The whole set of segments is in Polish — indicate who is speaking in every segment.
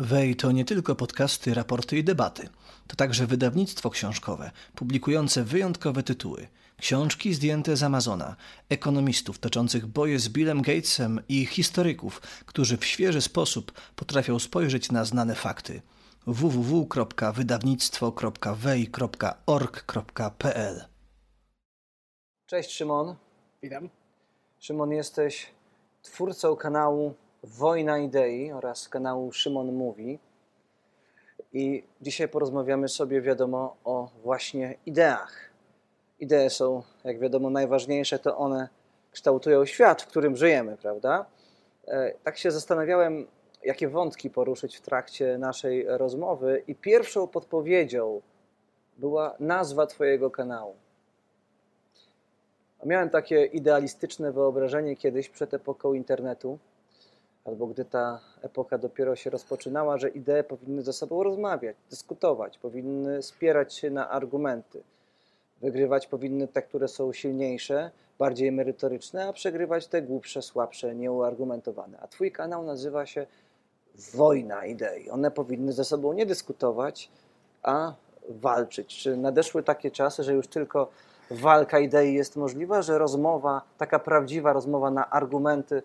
Speaker 1: Wej to nie tylko podcasty, raporty i debaty. To także wydawnictwo książkowe, publikujące wyjątkowe tytuły. Książki zdjęte z Amazona, ekonomistów toczących boje z Billem Gatesem i historyków, którzy w świeży sposób potrafią spojrzeć na znane fakty. www.wydawnictwo.wej.org.pl Cześć Szymon.
Speaker 2: Witam.
Speaker 1: Szymon, jesteś twórcą kanału Wojna Idei oraz kanału Szymon Mówi. I dzisiaj porozmawiamy sobie, wiadomo, o właśnie ideach. Idee są, jak wiadomo, najważniejsze, to one kształtują świat, w którym żyjemy, prawda? E, tak się zastanawiałem, jakie wątki poruszyć w trakcie naszej rozmowy, i pierwszą podpowiedzią była nazwa Twojego kanału. Miałem takie idealistyczne wyobrażenie kiedyś przed epoką internetu, albo gdy ta epoka dopiero się rozpoczynała, że idee powinny ze sobą rozmawiać, dyskutować, powinny spierać się na argumenty. Wygrywać powinny te, które są silniejsze, bardziej merytoryczne, a przegrywać te głupsze, słabsze, nieuargumentowane. A Twój kanał nazywa się Wojna Idei. One powinny ze sobą nie dyskutować, a walczyć. Czy nadeszły takie czasy, że już tylko walka idei jest możliwa, że rozmowa, taka prawdziwa rozmowa na argumenty,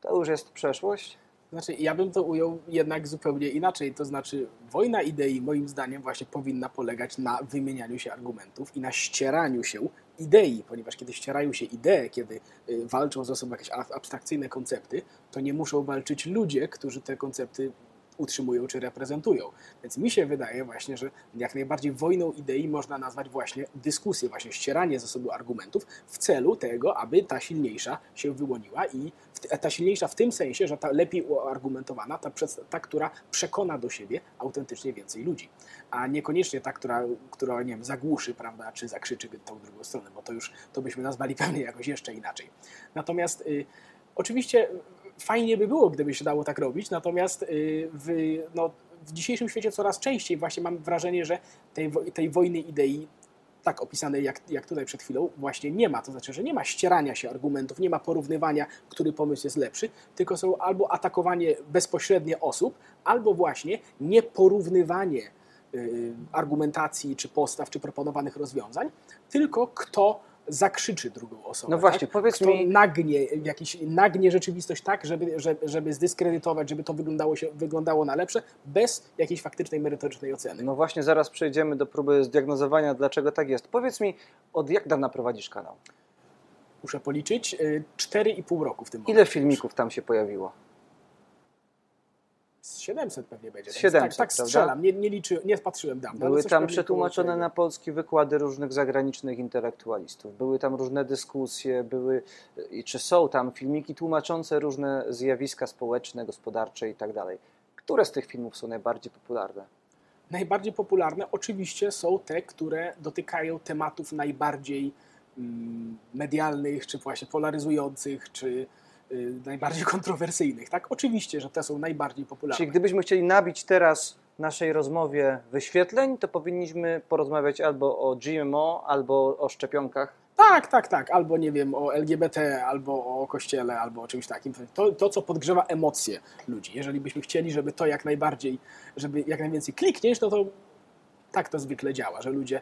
Speaker 1: to już jest przeszłość?
Speaker 2: Znaczy, ja bym to ujął jednak zupełnie inaczej. To znaczy, wojna idei, moim zdaniem, właśnie powinna polegać na wymienianiu się argumentów i na ścieraniu się idei, ponieważ kiedy ścierają się idee, kiedy y, walczą ze sobą jakieś abstrakcyjne koncepty, to nie muszą walczyć ludzie, którzy te koncepty utrzymują czy reprezentują. Więc mi się wydaje właśnie, że jak najbardziej wojną idei można nazwać właśnie dyskusję, właśnie ścieranie ze sobą argumentów w celu tego, aby ta silniejsza się wyłoniła i ta silniejsza w tym sensie, że ta lepiej uargumentowana, ta, ta która przekona do siebie autentycznie więcej ludzi, a niekoniecznie ta, która, która nie wiem, zagłuszy, prawda, czy zakrzyczy tą drugą stronę, bo to już to byśmy nazwali pewnie jakoś jeszcze inaczej. Natomiast y, oczywiście fajnie by było, gdyby się dało tak robić, natomiast y, w, no, w dzisiejszym świecie coraz częściej właśnie mam wrażenie, że tej, tej wojny idei tak opisanej jak, jak tutaj przed chwilą, właśnie nie ma. To znaczy, że nie ma ścierania się argumentów, nie ma porównywania, który pomysł jest lepszy, tylko są albo atakowanie bezpośrednie osób, albo właśnie nieporównywanie y, argumentacji, czy postaw, czy proponowanych rozwiązań, tylko kto zakrzyczy drugą osobę.
Speaker 1: No właśnie,
Speaker 2: tak?
Speaker 1: powiedz
Speaker 2: Kto
Speaker 1: mi...
Speaker 2: nagnie, jakiś, nagnie rzeczywistość tak, żeby, żeby, żeby zdyskredytować, żeby to wyglądało, się, wyglądało na lepsze, bez jakiejś faktycznej, merytorycznej oceny.
Speaker 1: No właśnie, zaraz przejdziemy do próby zdiagnozowania, dlaczego tak jest. Powiedz mi, od jak dawna prowadzisz kanał?
Speaker 2: Muszę policzyć. 4,5 y, roku w tym momencie.
Speaker 1: Ile filmików tam się pojawiło?
Speaker 2: 700 pewnie będzie.
Speaker 1: 700,
Speaker 2: tak, tak strzelam, nie, nie, liczy, nie patrzyłem dawno.
Speaker 1: Były tam przetłumaczone na polski wykłady różnych zagranicznych intelektualistów. Były tam różne dyskusje, były czy są tam filmiki tłumaczące różne zjawiska społeczne, gospodarcze i tak dalej. Które z tych filmów są najbardziej popularne?
Speaker 2: Najbardziej popularne oczywiście są te, które dotykają tematów najbardziej mm, medialnych, czy właśnie polaryzujących, czy najbardziej kontrowersyjnych. Tak, oczywiście, że te są najbardziej popularne.
Speaker 1: Czyli gdybyśmy chcieli nabić teraz naszej rozmowie wyświetleń, to powinniśmy porozmawiać albo o GMO, albo o szczepionkach.
Speaker 2: Tak, tak, tak. Albo nie wiem, o LGBT, albo o kościele, albo o czymś takim. To, to, co podgrzewa emocje ludzi. Jeżeli byśmy chcieli, żeby to jak najbardziej, żeby jak najwięcej klikniesz, no to tak to zwykle działa, że ludzie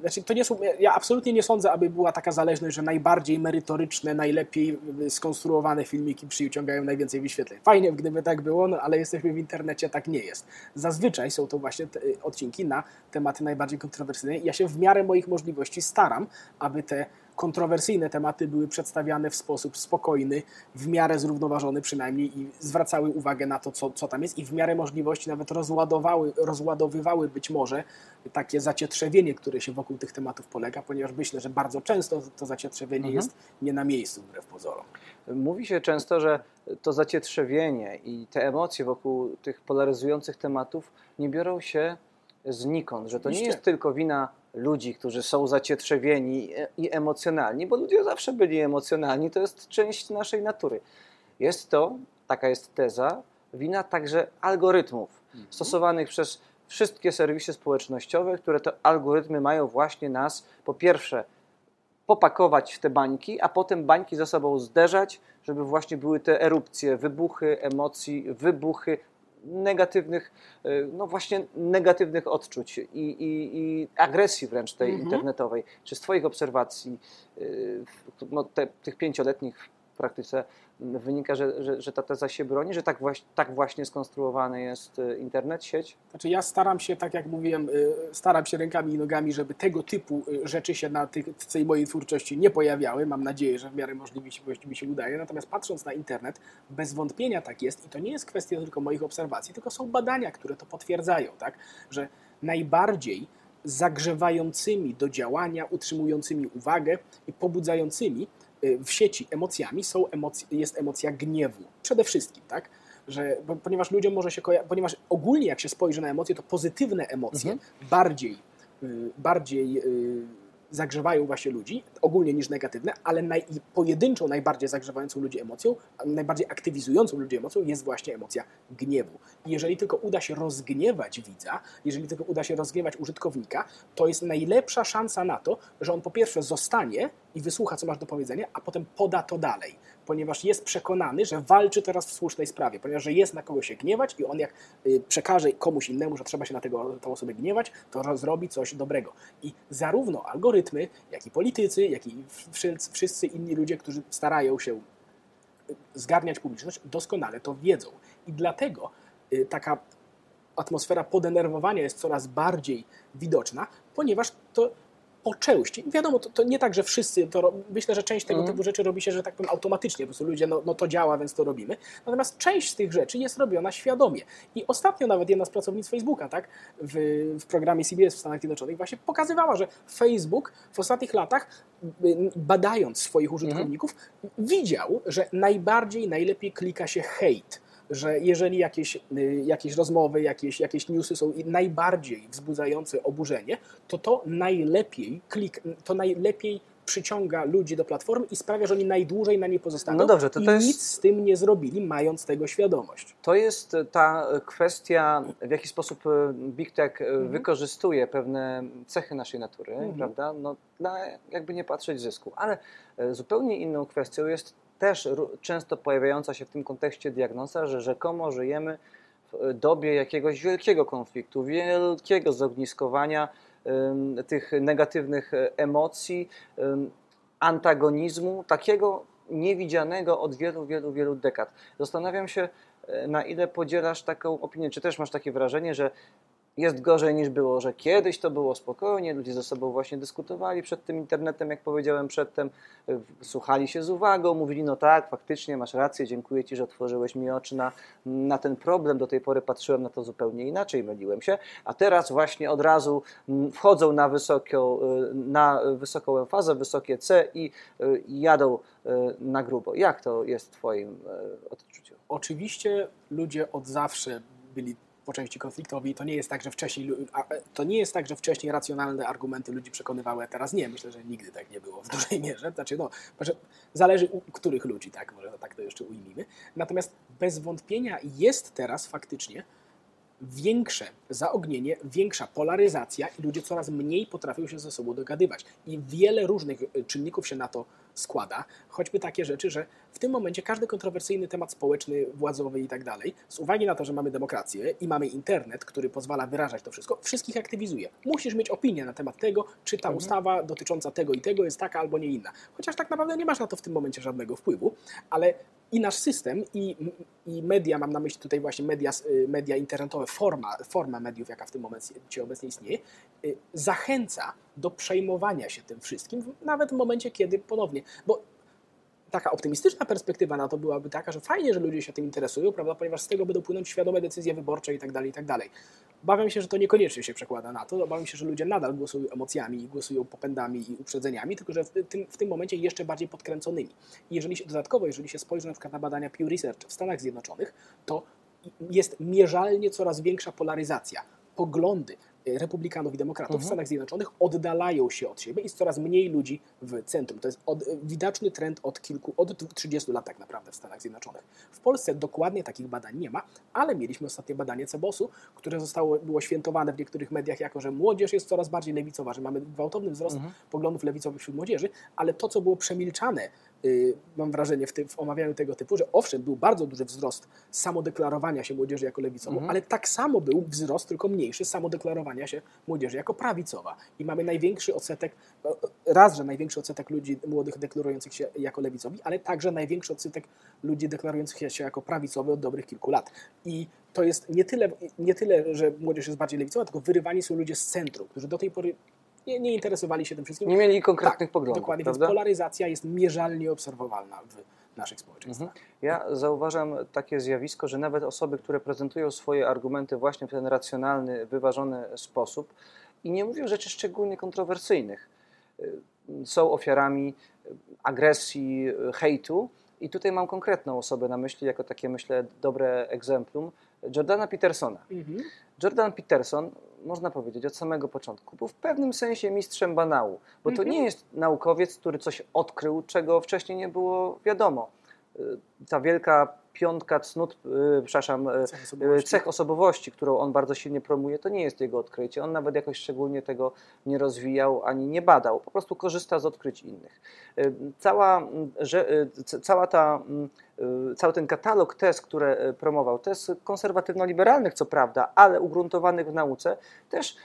Speaker 2: znaczy, to nie są, ja absolutnie nie sądzę, aby była taka zależność, że najbardziej merytoryczne, najlepiej skonstruowane filmiki przyciągają najwięcej wyświetleń. Fajnie, gdyby tak było, no, ale jesteśmy w internecie, tak nie jest. Zazwyczaj są to właśnie te odcinki na tematy najbardziej kontrowersyjne. Ja się w miarę moich możliwości staram, aby te kontrowersyjne tematy były przedstawiane w sposób spokojny, w miarę zrównoważony przynajmniej i zwracały uwagę na to, co, co tam jest i w miarę możliwości nawet rozładowały, rozładowywały być może takie zacietrzewienie, które się wokół tych tematów polega, ponieważ myślę, że bardzo często to zacietrzewienie mhm. jest nie na miejscu wbrew pozorom.
Speaker 1: Mówi się często, że to zacietrzewienie i te emocje wokół tych polaryzujących tematów nie biorą się znikąd, że to nie jest tylko wina ludzi, którzy są zacietrzewieni i emocjonalni, bo ludzie zawsze byli emocjonalni, to jest część naszej natury. Jest to, taka jest teza, wina także algorytmów mhm. stosowanych przez wszystkie serwisy społecznościowe, które te algorytmy mają właśnie nas, po pierwsze, popakować w te bańki, a potem bańki ze sobą zderzać, żeby właśnie były te erupcje, wybuchy emocji, wybuchy negatywnych, y, no właśnie negatywnych odczuć i, i, i agresji wręcz tej
Speaker 2: Mhm.
Speaker 1: internetowej. Czy z Twoich obserwacji, w- no, te, tych pięcioletnich praktyce wynika, że, że, że ta teza się broni, że tak, właśnie tak właśnie skonstruowany jest y, internet, sieć?
Speaker 2: Znaczy ja staram się, tak jak mówiłem, y, staram się rękami i nogami, żeby tego typu y, rzeczy się na w tej mojej twórczości nie pojawiały. Mam nadzieję, że w miarę możliwości mi się udaje. Natomiast patrząc na internet, bez wątpienia tak jest i to nie jest kwestia tylko moich obserwacji, tylko są badania, które to potwierdzają, tak? że najbardziej zagrzewającymi do działania, utrzymującymi uwagę i pobudzającymi w sieci emocjami są emoc- jest emocja gniewu. Przede wszystkim, tak? Że, bo, ponieważ ludziom może się koja- ponieważ ogólnie jak się spojrzy na emocje, to pozytywne emocje
Speaker 1: Mhm.
Speaker 2: bardziej, y, bardziej y, zagrzewają właśnie ludzi, ogólnie niż negatywne, ale naj, pojedynczą najbardziej zagrzewającą ludzi emocją, najbardziej aktywizującą ludzi emocją jest właśnie emocja gniewu. Jeżeli tylko uda się rozgniewać widza, jeżeli tylko uda się rozgniewać użytkownika, to jest najlepsza szansa na to, że on po pierwsze zostanie i wysłucha, co masz do powiedzenia, a potem poda to dalej, ponieważ jest przekonany, że walczy teraz w słusznej sprawie, ponieważ jest na kogo się gniewać i on jak y, przekaże komuś innemu, że trzeba się na tego, tą osobę gniewać, to ro- zrobi coś dobrego. I zarówno algorytmy, jak i politycy, jak i wszyscy, wszyscy inni ludzie, którzy starają się y, zgarniać publiczność, doskonale to wiedzą. I dlatego y, taka atmosfera podenerwowania jest coraz bardziej widoczna, ponieważ to po części, wiadomo, to, to nie tak, że wszyscy to, myślę, że część tego
Speaker 1: Mhm.
Speaker 2: typu rzeczy robi się, że tak powiem, automatycznie, po prostu ludzie, no, no to działa, więc to robimy, natomiast część z tych rzeczy jest robiona świadomie. I ostatnio nawet jedna z pracownic Facebooka, tak, w, w programie CBS w Stanach Zjednoczonych właśnie pokazywała, że Facebook w ostatnich latach, y, badając swoich użytkowników, widział, że najbardziej, najlepiej klika się hate że jeżeli jakieś, y, jakieś rozmowy, jakieś, jakieś newsy są najbardziej wzbudzające oburzenie, to to najlepiej klik, to najlepiej przyciąga ludzi do platformy i sprawia, że oni najdłużej na niej pozostaną
Speaker 1: No dobrze, to
Speaker 2: i
Speaker 1: to jest-
Speaker 2: nic z tym nie zrobili, mając tego świadomość.
Speaker 1: To jest ta kwestia, w jaki sposób e, Big Tech
Speaker 2: Mhm.
Speaker 1: wykorzystuje pewne cechy naszej natury,
Speaker 2: Mhm.
Speaker 1: prawda? No, dla jakby nie patrzeć zysku. Ale zupełnie inną kwestią jest też często pojawiająca się w tym kontekście diagnoza, że rzekomo żyjemy w e, dobie jakiegoś wielkiego konfliktu, wielkiego zogniskowania tych negatywnych e, emocji, em, antagonizmu, takiego niewidzianego od wielu, wielu, wielu dekad. Zastanawiam się, e, na ile podzielasz taką opinię, czy też masz takie wrażenie, że jest gorzej niż było, że kiedyś to było spokojnie, ludzie ze sobą właśnie dyskutowali przed tym internetem, jak powiedziałem przedtem, słuchali się z uwagą, mówili, no tak, faktycznie masz rację, dziękuję Ci, że otworzyłeś mi oczy na, na ten problem, do tej pory patrzyłem na to zupełnie inaczej, myliłem się, a teraz właśnie od razu mm, wchodzą na wysoką, e, na wysoką emfazę, wysokie C i i jadą e, na grubo. Jak to jest w Twoim odczuciu?
Speaker 2: Oczywiście ludzie od zawsze byli po części konfliktowi to nie jest tak, że wcześniej e, to nie jest tak, że wcześniej racjonalne argumenty ludzi przekonywały, a teraz nie. Myślę, że nigdy tak nie było w dużej mierze. Znaczy, no, zależy u których ludzi, tak, może tak to jeszcze ujmijmy. Natomiast bez wątpienia jest teraz faktycznie większe zaognienie, większa polaryzacja i ludzie coraz mniej potrafią się ze sobą dogadywać. I wiele różnych y, czynników się na to składa, choćby takie rzeczy, że w tym momencie każdy kontrowersyjny temat społeczny, władzowy i tak dalej, z uwagi na to, że mamy demokrację i mamy internet, który pozwala wyrażać to wszystko, wszystkich aktywizuje. Musisz mieć opinię na temat tego, czy ta
Speaker 1: Mhm.
Speaker 2: ustawa dotycząca tego i tego jest taka albo nie inna. Chociaż tak naprawdę nie masz na to w tym momencie żadnego wpływu, ale i nasz system, i, i media, mam na myśli tutaj właśnie media, y, media internetowe, forma, forma mediów, jaka w tym momencie obecnie istnieje, y, zachęca do przejmowania się tym wszystkim, nawet w momencie, kiedy ponownie, bo taka optymistyczna perspektywa na to byłaby taka, że fajnie, że ludzie się tym interesują, prawda, ponieważ z tego będą płynąć świadome decyzje wyborcze i tak dalej, i tak dalej. Obawiam się, że to niekoniecznie się przekłada na to. Obawiam się, że ludzie nadal głosują emocjami głosują popędami i uprzedzeniami, tylko że w tym, w tym momencie jeszcze bardziej podkręconymi. I jeżeli się, dodatkowo, jeżeli się spojrzy na na badania Pew Research w Stanach Zjednoczonych, to jest mierzalnie coraz większa polaryzacja. Poglądy republikanów i demokratów w
Speaker 1: Mhm.
Speaker 2: Stanach Zjednoczonych oddalają się od siebie i jest coraz mniej ludzi w centrum. To jest od, widoczny trend od kilku, od 30 lat tak naprawdę w Stanach Zjednoczonych. W Polsce dokładnie takich badań nie ma, ale mieliśmy ostatnie badanie CEBOS-u, które zostało, było świętowane w niektórych mediach jako, że młodzież jest coraz bardziej lewicowa, że mamy gwałtowny wzrost
Speaker 1: Mhm.
Speaker 2: poglądów lewicowych wśród młodzieży, ale to, co było przemilczane mam wrażenie, w, tym, w omawianiu tego typu, że owszem, był bardzo duży wzrost samodeklarowania się młodzieży jako lewicową,
Speaker 1: Mhm.
Speaker 2: ale tak samo był wzrost, tylko mniejszy, samodeklarowania się młodzieży jako prawicowa. I mamy największy odsetek, raz, że największy odsetek ludzi młodych deklarujących się jako lewicowi, ale także największy odsetek ludzi deklarujących się jako prawicowy od dobrych kilku lat. I to jest nie tyle, nie tyle, że młodzież jest bardziej lewicowa, tylko wyrywani są ludzie z centrum, którzy do tej pory nie, nie interesowali się tym wszystkim.
Speaker 1: Nie mieli konkretnych
Speaker 2: tak,
Speaker 1: poglądów,
Speaker 2: Dokładnie,
Speaker 1: prawda?
Speaker 2: więc polaryzacja jest mierzalnie obserwowalna w naszych społeczeństwach.
Speaker 1: Mhm. Ja zauważam takie zjawisko, że nawet osoby, które prezentują swoje argumenty właśnie w ten racjonalny, wyważony sposób i nie mówią rzeczy szczególnie kontrowersyjnych, y, są ofiarami agresji, hejtu. I tutaj mam konkretną osobę na myśli, jako takie, myślę, dobre egzemplum, Jordana Petersona.
Speaker 2: Mhm.
Speaker 1: Jordan Peterson, można powiedzieć, od samego początku był w pewnym sensie mistrzem banału, bo to
Speaker 2: Mhm.
Speaker 1: nie jest naukowiec, który coś odkrył, czego wcześniej nie było wiadomo. Y, Ta wielka piątka cnót, y, przepraszam, y,
Speaker 2: Cech
Speaker 1: y,
Speaker 2: osobowości.
Speaker 1: cech osobowości, którą on bardzo silnie promuje, to nie jest jego odkrycie. On nawet jakoś szczególnie tego nie rozwijał ani nie badał. Po prostu korzysta z odkryć innych. Y, Cała, że, cała ta, cały ten katalog tez, które promował, tez konserwatywno-liberalnych co prawda, ale ugruntowanych w nauce, też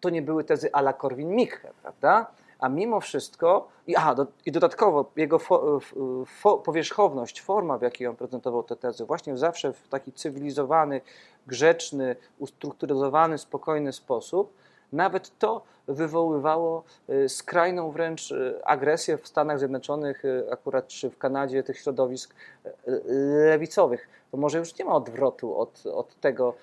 Speaker 1: to nie były tezy ala Korwin-Mikke, prawda? A mimo wszystko, i, aha, do, i dodatkowo jego fo, fo, powierzchowność, forma, w jakiej on prezentował te tezy, właśnie zawsze w taki cywilizowany, grzeczny, ustrukturyzowany, spokojny sposób, nawet to wywoływało y, skrajną wręcz y, agresję w Stanach Zjednoczonych, y, akurat czy w Kanadzie, tych środowisk lewicowych. To może już nie ma odwrotu od, od tego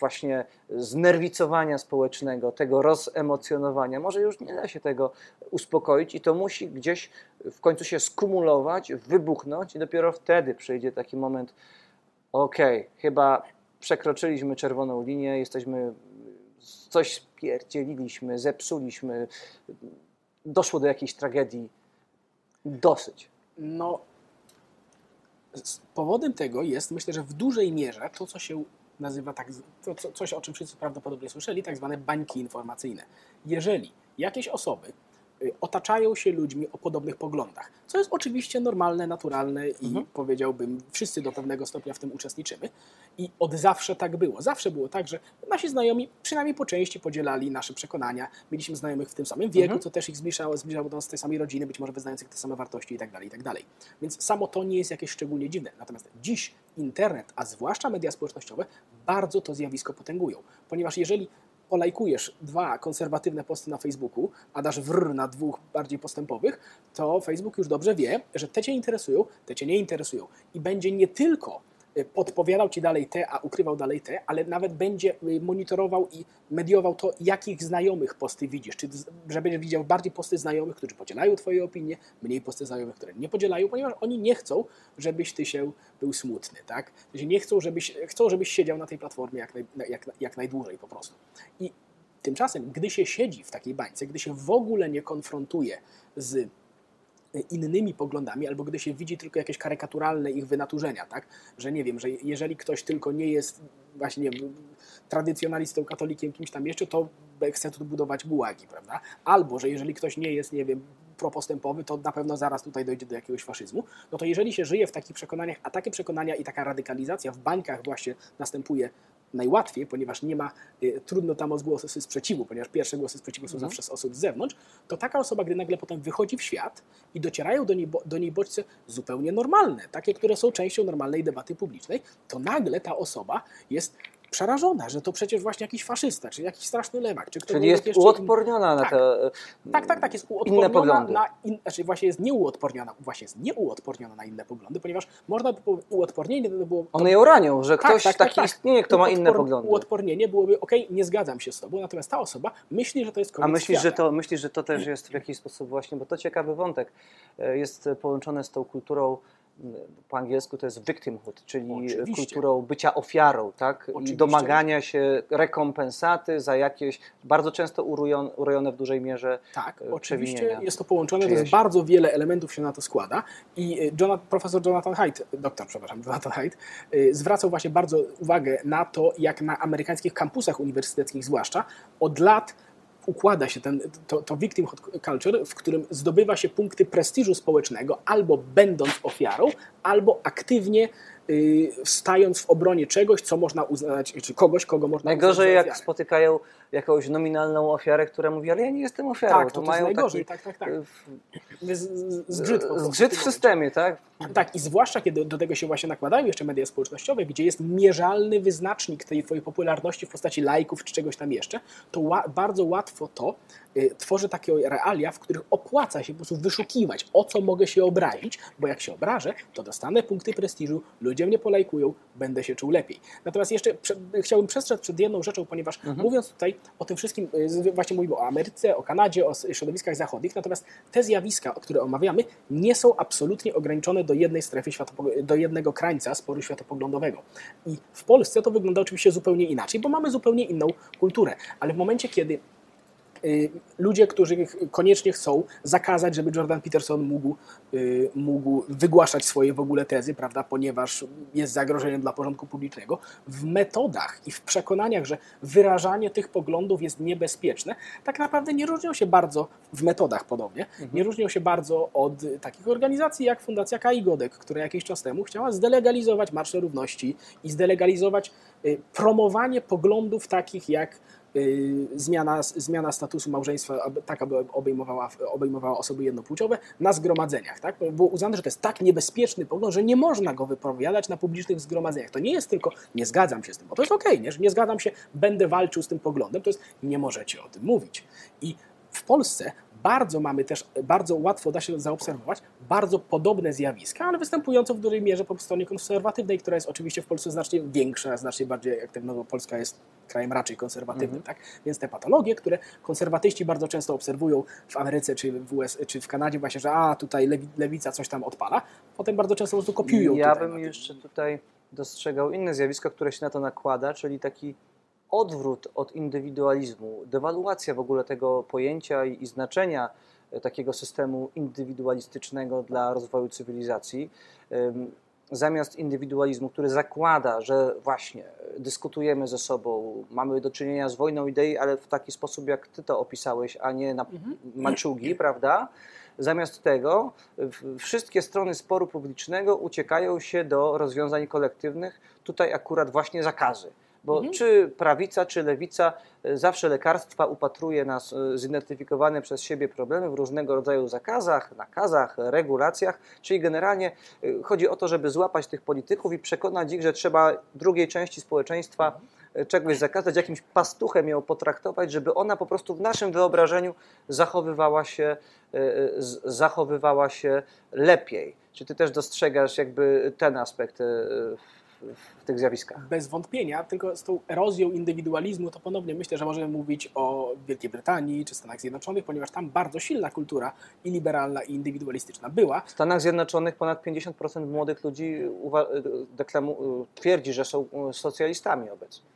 Speaker 1: właśnie znerwicowania społecznego, tego rozemocjonowania. Może już nie da się tego uspokoić i to musi gdzieś w końcu się skumulować, wybuchnąć i dopiero wtedy przyjdzie taki moment, okej, chyba przekroczyliśmy czerwoną linię, jesteśmy, coś spierdzieliliśmy, zepsuliśmy, doszło do jakiejś tragedii, dosyć.
Speaker 2: No, powodem tego jest, myślę, że w dużej mierze to, co się nazywa tak, to, co, coś, o czym wszyscy prawdopodobnie słyszeli, tak zwane bańki informacyjne. Jeżeli jakieś osoby otaczają się ludźmi o podobnych poglądach, co jest oczywiście normalne, naturalne i
Speaker 1: Mhm.
Speaker 2: powiedziałbym, wszyscy do pewnego stopnia w tym uczestniczymy i od zawsze tak było. Zawsze było tak, że nasi znajomi przynajmniej po części podzielali nasze przekonania, mieliśmy znajomych w tym samym wieku,
Speaker 1: Mhm.
Speaker 2: co też ich zbliżało, zbliżało do nas z tej samej rodziny, być może wyznających te same wartości i tak dalej, i tak dalej. Więc samo to nie jest jakieś szczególnie dziwne. Natomiast dziś internet, a zwłaszcza media społecznościowe, bardzo to zjawisko potęgują. Ponieważ jeżeli polajkujesz dwa konserwatywne posty na Facebooku, a dasz wr na dwóch bardziej postępowych, to Facebook już dobrze wie, że te Cię interesują, te Cię nie interesują. I będzie nie tylko podpowiadał Ci dalej te, a ukrywał dalej te, ale nawet będzie y, monitorował i mediował to, jakich znajomych posty widzisz. Czy że będziesz widział bardziej posty znajomych, którzy podzielają Twoje opinie, mniej posty znajomych, które nie podzielają, ponieważ oni nie chcą, żebyś Ty się był smutny, tak? Nie chcą, żebyś, chcą, żebyś siedział na tej platformie jak, naj, jak, jak najdłużej po prostu. I tymczasem, gdy się siedzi w takiej bańce, gdy się w ogóle nie konfrontuje z innymi poglądami, albo gdy się widzi tylko jakieś karykaturalne ich wynaturzenia, tak? Że nie wiem, że jeżeli ktoś tylko nie jest właśnie tradycjonalistą, katolikiem, kimś tam jeszcze, to chce tu budować gułagi, prawda? Albo, że jeżeli ktoś nie jest, nie wiem, propostępowy, to na pewno zaraz tutaj dojdzie do jakiegoś faszyzmu, no to jeżeli się żyje w takich przekonaniach, a takie przekonania i taka radykalizacja w bańkach właśnie następuje najłatwiej, ponieważ nie ma, y, trudno tam o głosy sprzeciwu, ponieważ pierwsze głosy sprzeciwu są
Speaker 1: Mhm.
Speaker 2: zawsze z osób z zewnątrz, to taka osoba, gdy nagle potem wychodzi w świat i docierają do niej, do niej bodźce zupełnie normalne, takie, które są częścią normalnej debaty publicznej, to nagle ta osoba jest przerażona, że to przecież właśnie jakiś faszysta, czy jakiś straszny lewak, czy
Speaker 1: Czyli jest uodporniona na
Speaker 2: Tak.
Speaker 1: te
Speaker 2: tak, tak, tak, jest uodporniona na in, znaczy właśnie jest nieuodporniona, właśnie jest nieuodporniona na inne poglądy, ponieważ można by było uodpornienie to by było
Speaker 1: One ją ranią, że
Speaker 2: Tak,
Speaker 1: ktoś
Speaker 2: tak, tak,
Speaker 1: taki
Speaker 2: tak.
Speaker 1: istnieje, kto ma inne poglądy.
Speaker 2: Uodpornienie byłoby, ok, nie zgadzam się z tobą, natomiast ta osoba myśli, że to jest koniec
Speaker 1: A myślisz, że to, myślisz, że to też jest w jakiś sposób właśnie, bo to ciekawy wątek, e, jest połączone z tą kulturą, po angielsku to jest victimhood, czyli
Speaker 2: Oczywiście.
Speaker 1: kulturą bycia ofiarą, tak?
Speaker 2: Oczywiście.
Speaker 1: I domagania się rekompensaty za jakieś, bardzo często urojon- urojone w dużej mierze
Speaker 2: Tak,
Speaker 1: e,
Speaker 2: oczywiście jest to połączone, to jest bardzo wiele elementów się na to składa i y, Jonathan, profesor Jonathan Haidt, doktor, przepraszam, Jonathan Haidt, y, zwracał właśnie bardzo uwagę na to, jak na amerykańskich kampusach uniwersyteckich zwłaszcza od lat układa się ten, to, to culture, w którym zdobywa się punkty prestiżu społecznego, albo będąc ofiarą, albo aktywnie stając w obronie czegoś, co można uznać, czy kogoś, kogo można
Speaker 1: Najgorzej
Speaker 2: uznać
Speaker 1: jak spotykają jakąś nominalną ofiarę, która mówi, ale ja nie jestem ofiarą.
Speaker 2: Tak, to, to
Speaker 1: mają
Speaker 2: najgorzej,
Speaker 1: taki,
Speaker 2: tak, tak, tak.
Speaker 1: y,
Speaker 2: Zgrzyt
Speaker 1: zgrzyt w systemie, tak?
Speaker 2: Tak, i zwłaszcza kiedy do tego się właśnie nakładają jeszcze media społecznościowe, gdzie jest mierzalny wyznacznik tej twojej popularności w postaci lajków czy czegoś tam jeszcze, to bardzo łatwo to y, tworzy takie realia, w których opłaca się po prostu wyszukiwać, o co mogę się obrazić, bo jak się obrażę, to dostanę punkty prestiżu, ludzie mnie polajkują, będę się czuł lepiej. Natomiast jeszcze prze, chciałbym przestrzec przed jedną rzeczą, ponieważ mówiąc tutaj o tym wszystkim, y, właśnie mówimy o Ameryce, o Kanadzie, o środowiskach zachodnich, natomiast te zjawiska, które omawiamy, nie są absolutnie ograniczone do jednej strefy, do jednego krańca sporu światopoglądowego. I w Polsce to wygląda oczywiście zupełnie inaczej, bo mamy zupełnie inną kulturę, ale w momencie, kiedy ludzie, którzy koniecznie chcą zakazać, żeby Jordan Peterson mógł, y, mógł wygłaszać swoje w ogóle tezy, prawda, ponieważ jest zagrożeniem dla porządku publicznego, w metodach i w przekonaniach, że wyrażanie tych poglądów jest niebezpieczne, tak naprawdę nie różnią się bardzo, w metodach podobnie, nie różnią się bardzo od y, takich organizacji jak Fundacja Kai Godek, która jakiś czas temu chciała zdelegalizować Marsze Równości i zdelegalizować y, promowanie poglądów takich jak y, zmiana, zmiana statusu małżeństwa, tak aby obejmowała, obejmowała osoby jednopłciowe na zgromadzeniach. Tak? Było uznane, że to jest tak niebezpieczny pogląd, że nie można go wypowiadać na publicznych zgromadzeniach. To nie jest tylko nie zgadzam się z tym, bo to jest okej, nie? że nie zgadzam się, będę walczył z tym poglądem, to jest nie możecie o tym mówić. I w Polsce bardzo mamy też, bardzo łatwo da się zaobserwować bardzo podobne zjawiska, ale występujące w dużej mierze po stronie konserwatywnej, która jest oczywiście w Polsce znacznie większa, znacznie bardziej aktywna, bo Polska jest krajem raczej konserwatywnym, tak? Więc te patologie, które konserwatyści bardzo często obserwują w Ameryce czy w US, czy w Kanadzie właśnie, że a tutaj lewi, lewica coś tam odpala, potem bardzo często po prostu kopiują.
Speaker 1: Ja bym jeszcze tutaj dostrzegał inne zjawisko, które się na to nakłada, czyli taki odwrót od indywidualizmu, dewaluacja w ogóle tego pojęcia i, i znaczenia e, takiego systemu indywidualistycznego dla rozwoju cywilizacji. Zamiast indywidualizmu, który zakłada, że właśnie e, dyskutujemy ze sobą, mamy do czynienia z wojną idei, ale w taki sposób, jak ty to opisałeś, a nie na maczugi, prawda? Zamiast tego w- wszystkie strony sporu publicznego uciekają się do rozwiązań kolektywnych, tutaj akurat właśnie zakazy. Bo czy prawica, czy lewica, e, zawsze lekarstwa upatruje nas e, zidentyfikowane przez siebie problemy w różnego rodzaju zakazach, nakazach, regulacjach, czyli generalnie e, chodzi o to, żeby złapać tych polityków i przekonać ich, że trzeba drugiej części społeczeństwa czegoś zakazać, jakimś pastuchem ją potraktować, żeby ona po prostu w naszym wyobrażeniu zachowywała się, zachowywała się lepiej. Czy ty też dostrzegasz jakby ten aspekt w, w tych zjawiskach?
Speaker 2: Bez wątpienia, tylko z tą erozją indywidualizmu to ponownie myślę, że możemy mówić o Wielkiej Brytanii czy Stanach Zjednoczonych, ponieważ tam bardzo silna kultura i liberalna, i indywidualistyczna była.
Speaker 1: W Stanach Zjednoczonych ponad 50% młodych ludzi twierdzi, że są e, socjalistami obecnie.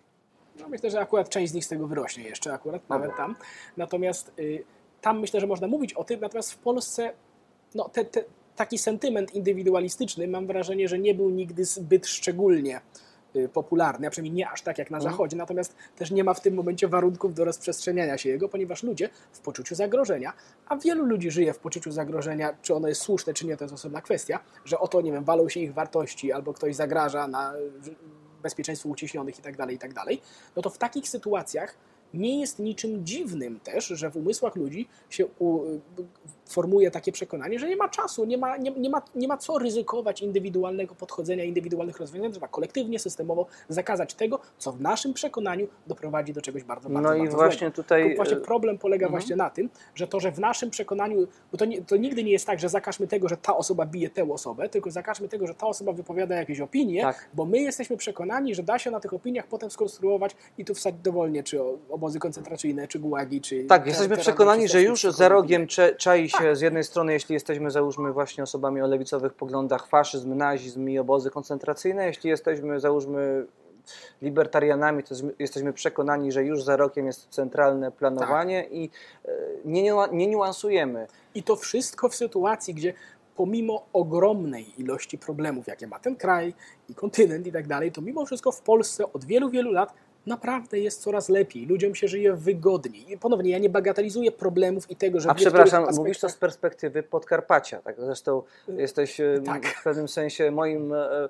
Speaker 2: No myślę, że akurat część z nich z tego wyrośnie jeszcze, akurat nawet tam. Natomiast y, tam myślę, że można mówić o tym, natomiast w Polsce no, te, te, taki sentyment indywidualistyczny mam wrażenie, że nie był nigdy zbyt szczególnie y, popularny, a przynajmniej nie aż tak jak na
Speaker 1: Mhm.
Speaker 2: Zachodzie, natomiast też nie ma w tym momencie warunków do rozprzestrzeniania się jego, ponieważ ludzie w poczuciu zagrożenia, a wielu ludzi żyje w poczuciu zagrożenia, czy ono jest słuszne, czy nie, to jest osobna kwestia, że oto, nie wiem, walą się ich wartości, albo ktoś zagraża na bezpieczeństwu uciśnionych i tak dalej, i tak dalej, no to w takich sytuacjach nie jest niczym dziwnym też, że w umysłach ludzi się u, formuje takie przekonanie, że nie ma czasu, nie ma, nie, nie, ma, nie ma co ryzykować indywidualnego podchodzenia, indywidualnych rozwiązań, trzeba kolektywnie, systemowo zakazać tego, co w naszym przekonaniu doprowadzi do czegoś bardzo, bardzo
Speaker 1: No i
Speaker 2: bardzo
Speaker 1: właśnie
Speaker 2: złego.
Speaker 1: tutaj,
Speaker 2: Tylko właśnie
Speaker 1: e,
Speaker 2: problem polega
Speaker 1: mhm.
Speaker 2: właśnie na tym, że to, że w naszym przekonaniu, bo to, nie, to nigdy nie jest tak, że zakażmy tego, że ta osoba bije tę osobę, tylko zakażmy tego, że ta osoba wypowiada jakieś opinie,
Speaker 1: Tak.
Speaker 2: bo my jesteśmy przekonani, że da się na tych opiniach potem skonstruować i tu wsadzić dowolnie, czy obozy koncentracyjne, czy gułagi, czy...
Speaker 1: Tak,
Speaker 2: te-
Speaker 1: jesteśmy
Speaker 2: te
Speaker 1: przekonani, że już za rogiem czai się z jednej strony, jeśli jesteśmy, załóżmy, właśnie osobami o lewicowych poglądach, faszyzm, nazizm i obozy koncentracyjne, jeśli jesteśmy, załóżmy, libertarianami, to jesteśmy przekonani, że już za rokiem jest centralne planowanie
Speaker 2: Tak.
Speaker 1: i e, nie, nie niuansujemy.
Speaker 2: I to wszystko w sytuacji, gdzie pomimo ogromnej ilości problemów, jakie ma ten kraj i kontynent i tak dalej, to mimo wszystko w Polsce od wielu, wielu lat naprawdę jest coraz lepiej, ludziom się żyje wygodniej. I ponownie, ja nie bagatelizuję problemów i tego, że
Speaker 1: A przepraszam,
Speaker 2: aspektach-
Speaker 1: mówisz to z perspektywy Podkarpacia, tak? Zresztą jesteś e,
Speaker 2: Tak.
Speaker 1: w pewnym sensie moim e, e,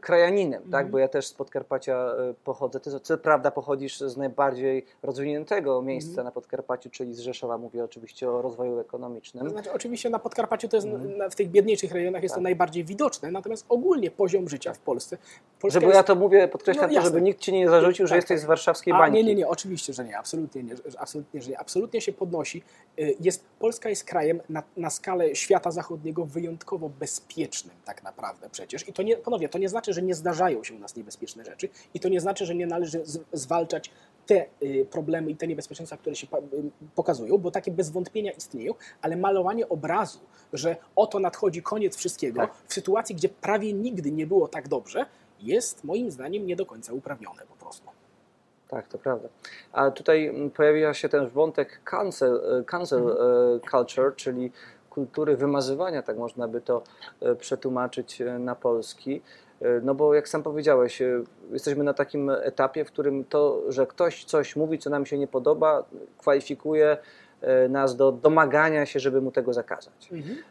Speaker 1: krajaninem, tak?
Speaker 2: Mhm.
Speaker 1: Bo ja też z Podkarpacia e, pochodzę. Ty co prawda pochodzisz z najbardziej rozwiniętego miejsca
Speaker 2: Mhm.
Speaker 1: na Podkarpaciu, czyli z Rzeszowa. Mówię oczywiście o rozwoju ekonomicznym.
Speaker 2: To znaczy, oczywiście na Podkarpaciu to jest,
Speaker 1: Mhm.
Speaker 2: w tych biedniejszych rejonach jest to
Speaker 1: Tak.
Speaker 2: najbardziej widoczne, natomiast ogólnie poziom życia w Polsce. Polska
Speaker 1: Żeby ja to mówię, podkreślam
Speaker 2: No
Speaker 1: to, żeby nikt ci nie zarzucił, że
Speaker 2: Tak,
Speaker 1: jesteś z warszawskiej bańki.
Speaker 2: nie, nie, nie, oczywiście, że nie, absolutnie nie, że- absolutnie, że nie. Absolutnie się podnosi. Y, Jest, Polska jest krajem na, na skalę świata zachodniego wyjątkowo bezpiecznym tak naprawdę przecież. I to nie, ponownie, to nie znaczy, że nie zdarzają się u nas niebezpieczne rzeczy i to nie znaczy, że nie należy z, zwalczać te y, problemy i te niebezpieczeństwa, które się y, pokazują, bo takie bez wątpienia istnieją, ale malowanie obrazu, że oto nadchodzi koniec wszystkiego,
Speaker 1: Tak.
Speaker 2: w sytuacji, gdzie prawie nigdy nie było tak dobrze, jest moim zdaniem nie do końca uprawnione po prostu.
Speaker 1: Tak, to prawda. A tutaj mm, pojawia się ten wątek cancel, e, cancel
Speaker 2: Mhm.
Speaker 1: e, culture, czyli kultury wymazywania, tak można by to e, przetłumaczyć na polski. No bo jak sam powiedziałeś, jesteśmy na takim etapie, w którym to, że ktoś coś mówi, co nam się nie podoba, kwalifikuje nas do domagania się, żeby mu tego zakazać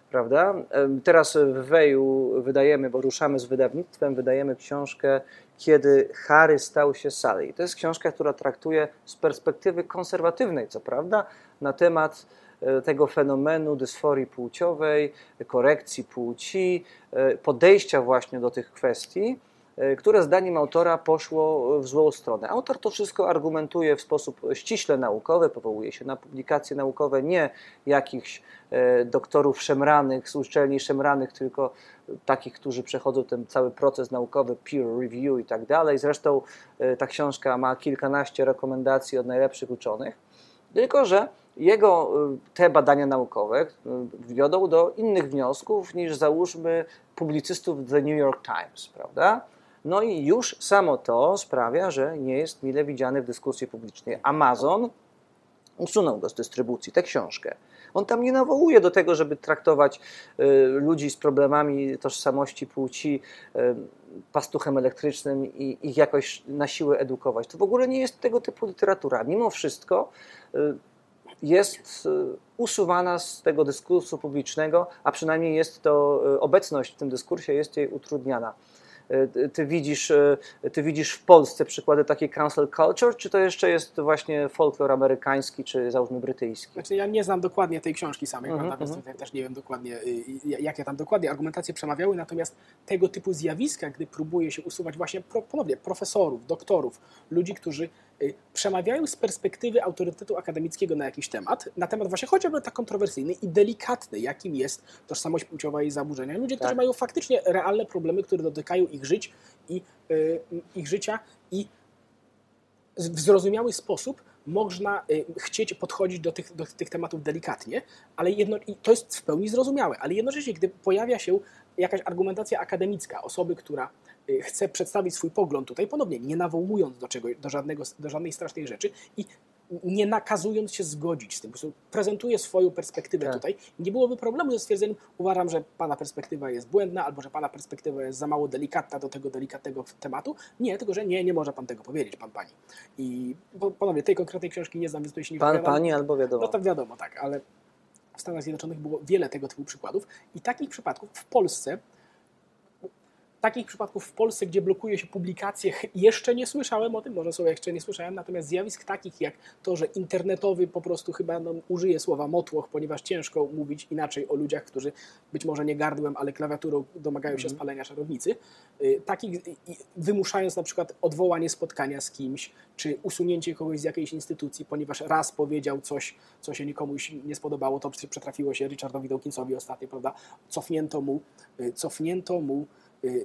Speaker 1: prawda? Em, Teraz w Weju wydajemy, bo ruszamy z wydawnictwem, wydajemy książkę Kiedy Harry stał się Sally. I To jest książka, która traktuje z perspektywy konserwatywnej, co prawda, na temat e, tego fenomenu dysforii płciowej, korekcji płci, e, podejścia właśnie do tych kwestii, które zdaniem autora poszło w złą stronę. Autor to wszystko argumentuje w sposób ściśle naukowy, powołuje się na publikacje naukowe, nie jakichś e, doktorów szemranych z uczelni szemranych, tylko takich, którzy przechodzą ten cały proces naukowy, peer review i tak dalej. Zresztą e, ta książka ma kilkanaście rekomendacji od najlepszych uczonych, tylko że jego e, te badania naukowe e, wiodą do innych wniosków niż załóżmy publicystów The New York Times, prawda? No i już samo to sprawia, że nie jest mile widziany w dyskusji publicznej. Amazon usunął go z dystrybucji, tę książkę. On tam nie nawołuje do tego, żeby traktować y, ludzi z problemami tożsamości płci y, pastuchem elektrycznym i ich jakoś na siłę edukować. To w ogóle nie jest tego typu literatura. Mimo wszystko y, jest usuwana z tego dyskursu publicznego, a przynajmniej jest to obecność w tym dyskursie jest jej utrudniana. Ty widzisz, y, ty widzisz w Polsce przykłady takiej cancel culture, czy to jeszcze jest właśnie folklor amerykański, czy załóżmy brytyjski?
Speaker 2: Znaczy, ja nie znam dokładnie tej książki samej,
Speaker 1: Mhm,
Speaker 2: prawda, więc
Speaker 1: mhm.
Speaker 2: tutaj też nie wiem dokładnie, y, y, jakie tam dokładnie argumentacje przemawiały, natomiast tego typu zjawiska, gdy próbuje się usuwać właśnie ponownie profesorów, doktorów, ludzi, którzy przemawiają z perspektywy autorytetu akademickiego na jakiś temat, na temat właśnie chociażby tak kontrowersyjny i delikatny, jakim jest tożsamość płciowa i zaburzenia. Ludzie, którzy
Speaker 1: Tak.
Speaker 2: mają faktycznie realne problemy, które dotykają ich żyć i y, ich życia i w zrozumiały sposób można y, chcieć podchodzić do tych, do tych tematów delikatnie, ale jedno, i to jest w pełni zrozumiałe, ale jednocześnie, gdy pojawia się jakaś argumentacja akademicka osoby, która chce przedstawić swój pogląd tutaj, ponownie nie nawołując do, czego, do, żadnego, do żadnej strasznej rzeczy i nie nakazując się zgodzić z tym, po prostu prezentuje swoją perspektywę
Speaker 1: Tak.
Speaker 2: tutaj, nie byłoby problemu ze stwierdzeniem, uważam, że pana perspektywa jest błędna, albo że pana perspektywa jest za mało delikatna do tego delikatnego tematu. Nie, tylko że nie, nie może pan tego powiedzieć, pan pani. I ponownie tej konkretnej książki nie znam, więc tutaj się nie
Speaker 1: Pan,
Speaker 2: wypowiadam.
Speaker 1: pani albo wiadomo.
Speaker 2: No to wiadomo, tak, ale w Stanach Zjednoczonych było wiele tego typu przykładów i takich przypadków w Polsce, takich przypadków w Polsce, gdzie blokuje się publikacje, jeszcze nie słyszałem o tym, może są jeszcze nie słyszałem, natomiast zjawisk takich jak to, że internetowy po prostu chyba no, użyję słowa motłoch, ponieważ ciężko mówić inaczej o ludziach, którzy być może nie gardłem, ale klawiaturą domagają się
Speaker 1: Mhm.
Speaker 2: spalenia szarownicy, y, takich wymuszając na przykład odwołanie spotkania z kimś, czy usunięcie kogoś z jakiejś instytucji, ponieważ raz powiedział coś, co się nikomuś nie spodobało, to przetrafiło się Richardowi Dawkinsowi ostatnio, prawda? Cofnięto mu, y, cofnięto mu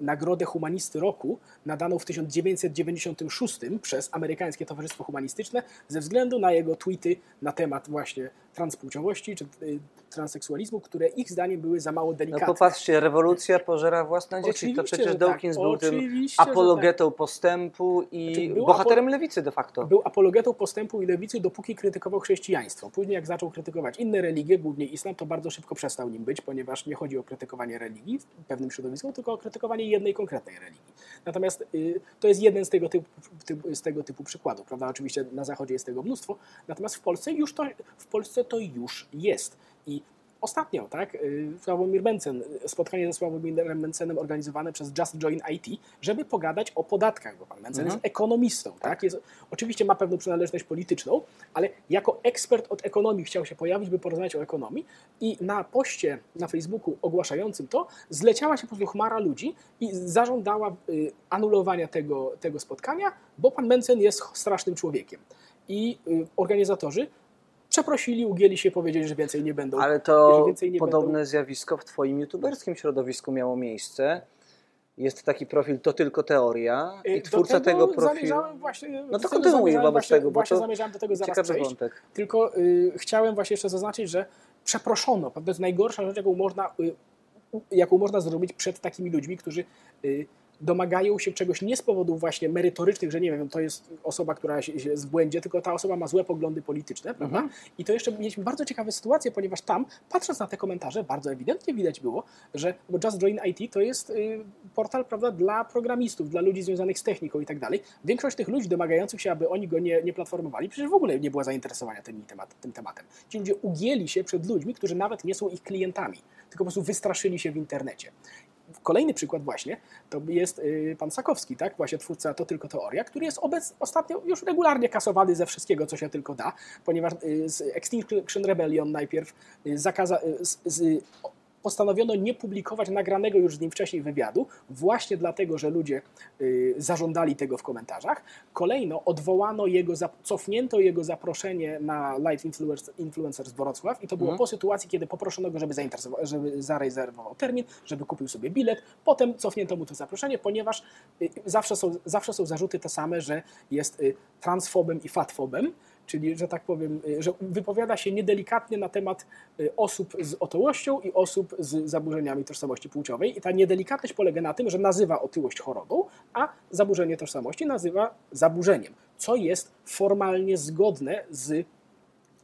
Speaker 2: Nagrodę Humanisty Roku nadaną w 1996 przez Amerykańskie Towarzystwo Humanistyczne ze względu na jego tweety na temat właśnie transpłciowości czy y, transseksualizmu, które ich zdaniem były za mało
Speaker 1: No
Speaker 2: delikatne.
Speaker 1: popatrzcie, rewolucja pożera własne dzieci. To
Speaker 2: Oczywiście,
Speaker 1: przecież
Speaker 2: że
Speaker 1: Dawkins
Speaker 2: tak.
Speaker 1: był tym
Speaker 2: Oczywiście, że
Speaker 1: apologetą postępu i
Speaker 2: Znaczy,
Speaker 1: bohaterem lewicy de facto.
Speaker 2: Był apologetą postępu i lewicy, dopóki krytykował chrześcijaństwo. Później, jak zaczął krytykować inne religie, głównie islam, to bardzo szybko przestał nim być, ponieważ nie chodzi o krytykowanie religii w pewnym środowisku, tylko o krytykowanie praktykowanie jednej konkretnej religii. Natomiast y, to jest jeden z tego, typu, typu, z tego typu przykładów, prawda? Oczywiście na Zachodzie jest tego mnóstwo, natomiast w Polsce już to, w Polsce to już jest. I Ostatnio, tak, y, Sławomir Mencen, spotkanie ze Sławomirem Mencenem organizowane przez Just Join IT, żeby pogadać o podatkach, bo pan Mencen
Speaker 1: Mhm.
Speaker 2: jest ekonomistą, tak? Jest, oczywiście ma pewną przynależność polityczną, ale jako ekspert od ekonomii chciał się pojawić, by porozmawiać o ekonomii i na poście na Facebooku ogłaszającym to zleciała się po prostu chmara ludzi i zażądała y, anulowania tego, tego spotkania, bo pan Mencen jest strasznym człowiekiem. I y, organizatorzy przeprosili, ugięli się, powiedzieli, że więcej nie będą.
Speaker 1: Ale to podobne
Speaker 2: będą-
Speaker 1: zjawisko w Twoim youtuberskim środowisku miało miejsce. Jest taki profil, to tylko teoria
Speaker 2: Y,
Speaker 1: i twórca tego profilu...
Speaker 2: Zamierzałem właśnie,
Speaker 1: No to
Speaker 2: tego
Speaker 1: kontynuuj wobec
Speaker 2: właśnie,
Speaker 1: tego, bo
Speaker 2: właśnie
Speaker 1: to
Speaker 2: zamierzałem do tego zaraz przejść.
Speaker 1: wątek.
Speaker 2: Tylko y, chciałem właśnie jeszcze zaznaczyć, że przeproszono. To jest najgorsza rzecz, jaką można, y, jaką można zrobić przed takimi ludźmi, którzy y, domagają się czegoś nie z powodów właśnie merytorycznych, że nie wiem, to jest osoba, która się, jest w błędzie, tylko ta osoba ma złe poglądy polityczne, prawda?
Speaker 1: Mhm.
Speaker 2: I to jeszcze mieliśmy bardzo ciekawe sytuacje, ponieważ tam, patrząc na te komentarze, bardzo ewidentnie widać było, że bo Just Join IT to jest y, portal prawda, dla programistów, dla ludzi związanych z techniką i tak dalej. Większość tych ludzi domagających się, aby oni go nie, nie platformowali, przecież w ogóle nie była zainteresowania tym, temat, tym tematem. Ci ludzie ugięli się przed ludźmi, którzy nawet nie są ich klientami, tylko po prostu wystraszyli się w internecie. Kolejny przykład właśnie to jest y, pan Sakowski, tak? Właśnie twórca To Tylko Teoria, który jest obec, ostatnio już regularnie kasowany ze wszystkiego, co się tylko da, ponieważ y, z Extinction Rebellion najpierw y, zakaza, z, z, postanowiono nie publikować nagranego już z nim wcześniej wywiadu, właśnie dlatego, że ludzie y, zażądali tego w komentarzach. Kolejno odwołano jego, cofnięto jego zaproszenie na Live Influencer, Influencers Wrocław i to było
Speaker 1: Mhm.
Speaker 2: po sytuacji, kiedy poproszono go, żeby, żeby zarezerwował termin, żeby kupił sobie bilet. Potem cofnięto mu to zaproszenie, ponieważ y, zawsze są, zawsze są zarzuty te same, że jest y, transfobem i fatfobem, czyli, że tak powiem, y, że wypowiada się niedelikatnie na temat y, osób z otyłością i osób z zaburzeniami tożsamości płciowej. I ta niedelikatność polega na tym, że nazywa otyłość chorobą, a zaburzenie tożsamości nazywa zaburzeniem, co jest formalnie zgodne z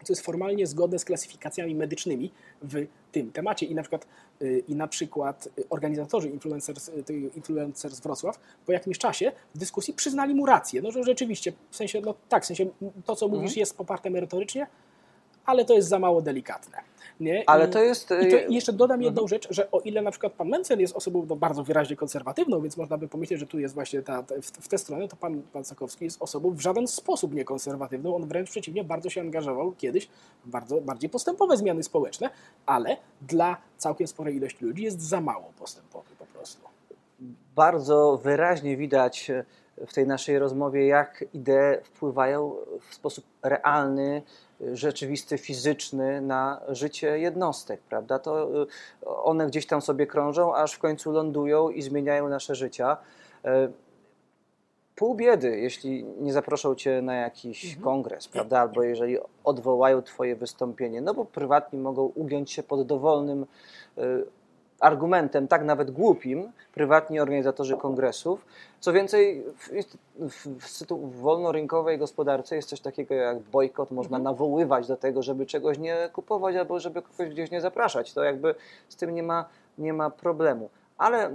Speaker 2: co jest formalnie zgodne z klasyfikacjami medycznymi w tym temacie. I na przykład, y, i na przykład y, organizatorzy Influencers, y, Influencers Wrocław po jakimś czasie w dyskusji przyznali mu rację. No, że rzeczywiście, w sensie, no tak, w sensie to, co mówisz,
Speaker 1: Mhm.
Speaker 2: jest poparte merytorycznie, ale to jest za mało delikatne. Nie?
Speaker 1: Ale
Speaker 2: I-
Speaker 1: to jest...
Speaker 2: i, to,
Speaker 1: y,
Speaker 2: I jeszcze dodam jedną
Speaker 1: Mhm.
Speaker 2: rzecz, że o ile na przykład pan Mencen jest osobą no, bardzo wyraźnie konserwatywną, więc można by pomyśleć, że tu jest właśnie ta, ta, w, w tę stronę, to pan, pan Sakowski jest osobą w żaden sposób niekonserwatywną. On wręcz przeciwnie, bardzo się angażował kiedyś w bardzo bardziej postępowe zmiany społeczne, ale dla całkiem sporej ilości ludzi jest za mało postępowy po prostu.
Speaker 1: bardzo wyraźnie widać e, w tej naszej rozmowie, jak idee wpływają w sposób realny, rzeczywisty, fizyczny na życie jednostek, prawda? To e, one gdzieś tam sobie krążą, aż w końcu lądują i zmieniają nasze życia. E, Pół biedy, jeśli nie zaproszą cię na jakiś
Speaker 2: Mhm.
Speaker 1: kongres, prawda? Albo jeżeli odwołają twoje wystąpienie, no bo prywatni mogą ugiąć się pod dowolnym e, argumentem, tak nawet głupim, prywatni organizatorzy kongresów. Co więcej, w, w, w, wolnorynkowej gospodarce jest coś takiego jak bojkot, można
Speaker 2: Mhm.
Speaker 1: nawoływać do tego, żeby czegoś nie kupować albo żeby kogoś gdzieś nie zapraszać. To jakby z tym nie ma, nie ma problemu. Ale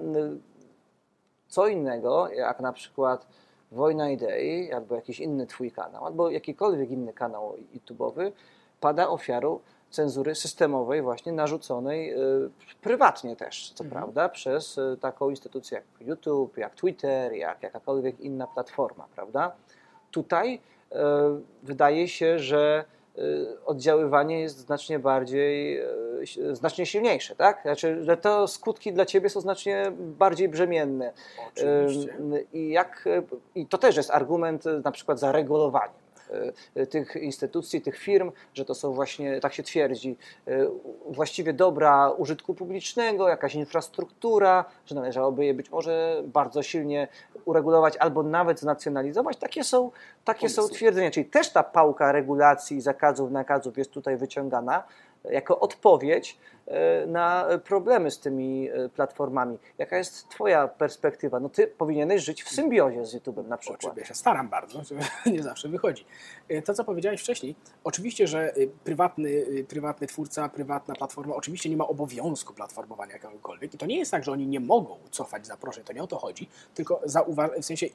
Speaker 1: co innego, jak na przykład Wojna Idei, albo jakiś inny twój kanał, albo jakikolwiek inny kanał YouTube'owy, pada ofiarą cenzury systemowej, właśnie narzuconej y, prywatnie też, co
Speaker 2: Mhm.
Speaker 1: prawda, przez y, taką instytucję jak YouTube, jak Twitter, jak jakakolwiek inna platforma, prawda? Tutaj y, wydaje się, że oddziaływanie jest znacznie bardziej, znacznie silniejsze, tak? Znaczy, że to skutki dla ciebie są znacznie bardziej brzemienne.
Speaker 2: Oczywiście.
Speaker 1: I, jak, I to też jest argument na przykład za regulowaniem tych instytucji, tych firm, że to są właśnie, tak się twierdzi, y, właściwie dobra użytku publicznego, jakaś infrastruktura, że należałoby je być może bardzo silnie uregulować albo nawet znacjonalizować. Takie są, takie są twierdzenia. Czyli też ta pałka regulacji, zakazów, nakazów jest tutaj wyciągana. Jako odpowiedź e, na problemy z tymi e, platformami. Jaka jest Twoja perspektywa? No Ty powinieneś żyć w symbiozie z YouTube'em na przykład.
Speaker 2: Oczywiście, ja się staram bardzo, nie zawsze wychodzi. E, to, co powiedziałeś wcześniej, oczywiście, że prywatny, prywatny twórca, prywatna platforma oczywiście nie ma obowiązku platformowania jakiegokolwiek i to nie jest tak, że oni nie mogą cofać zaproszeń, to nie o to chodzi, tylko w sensie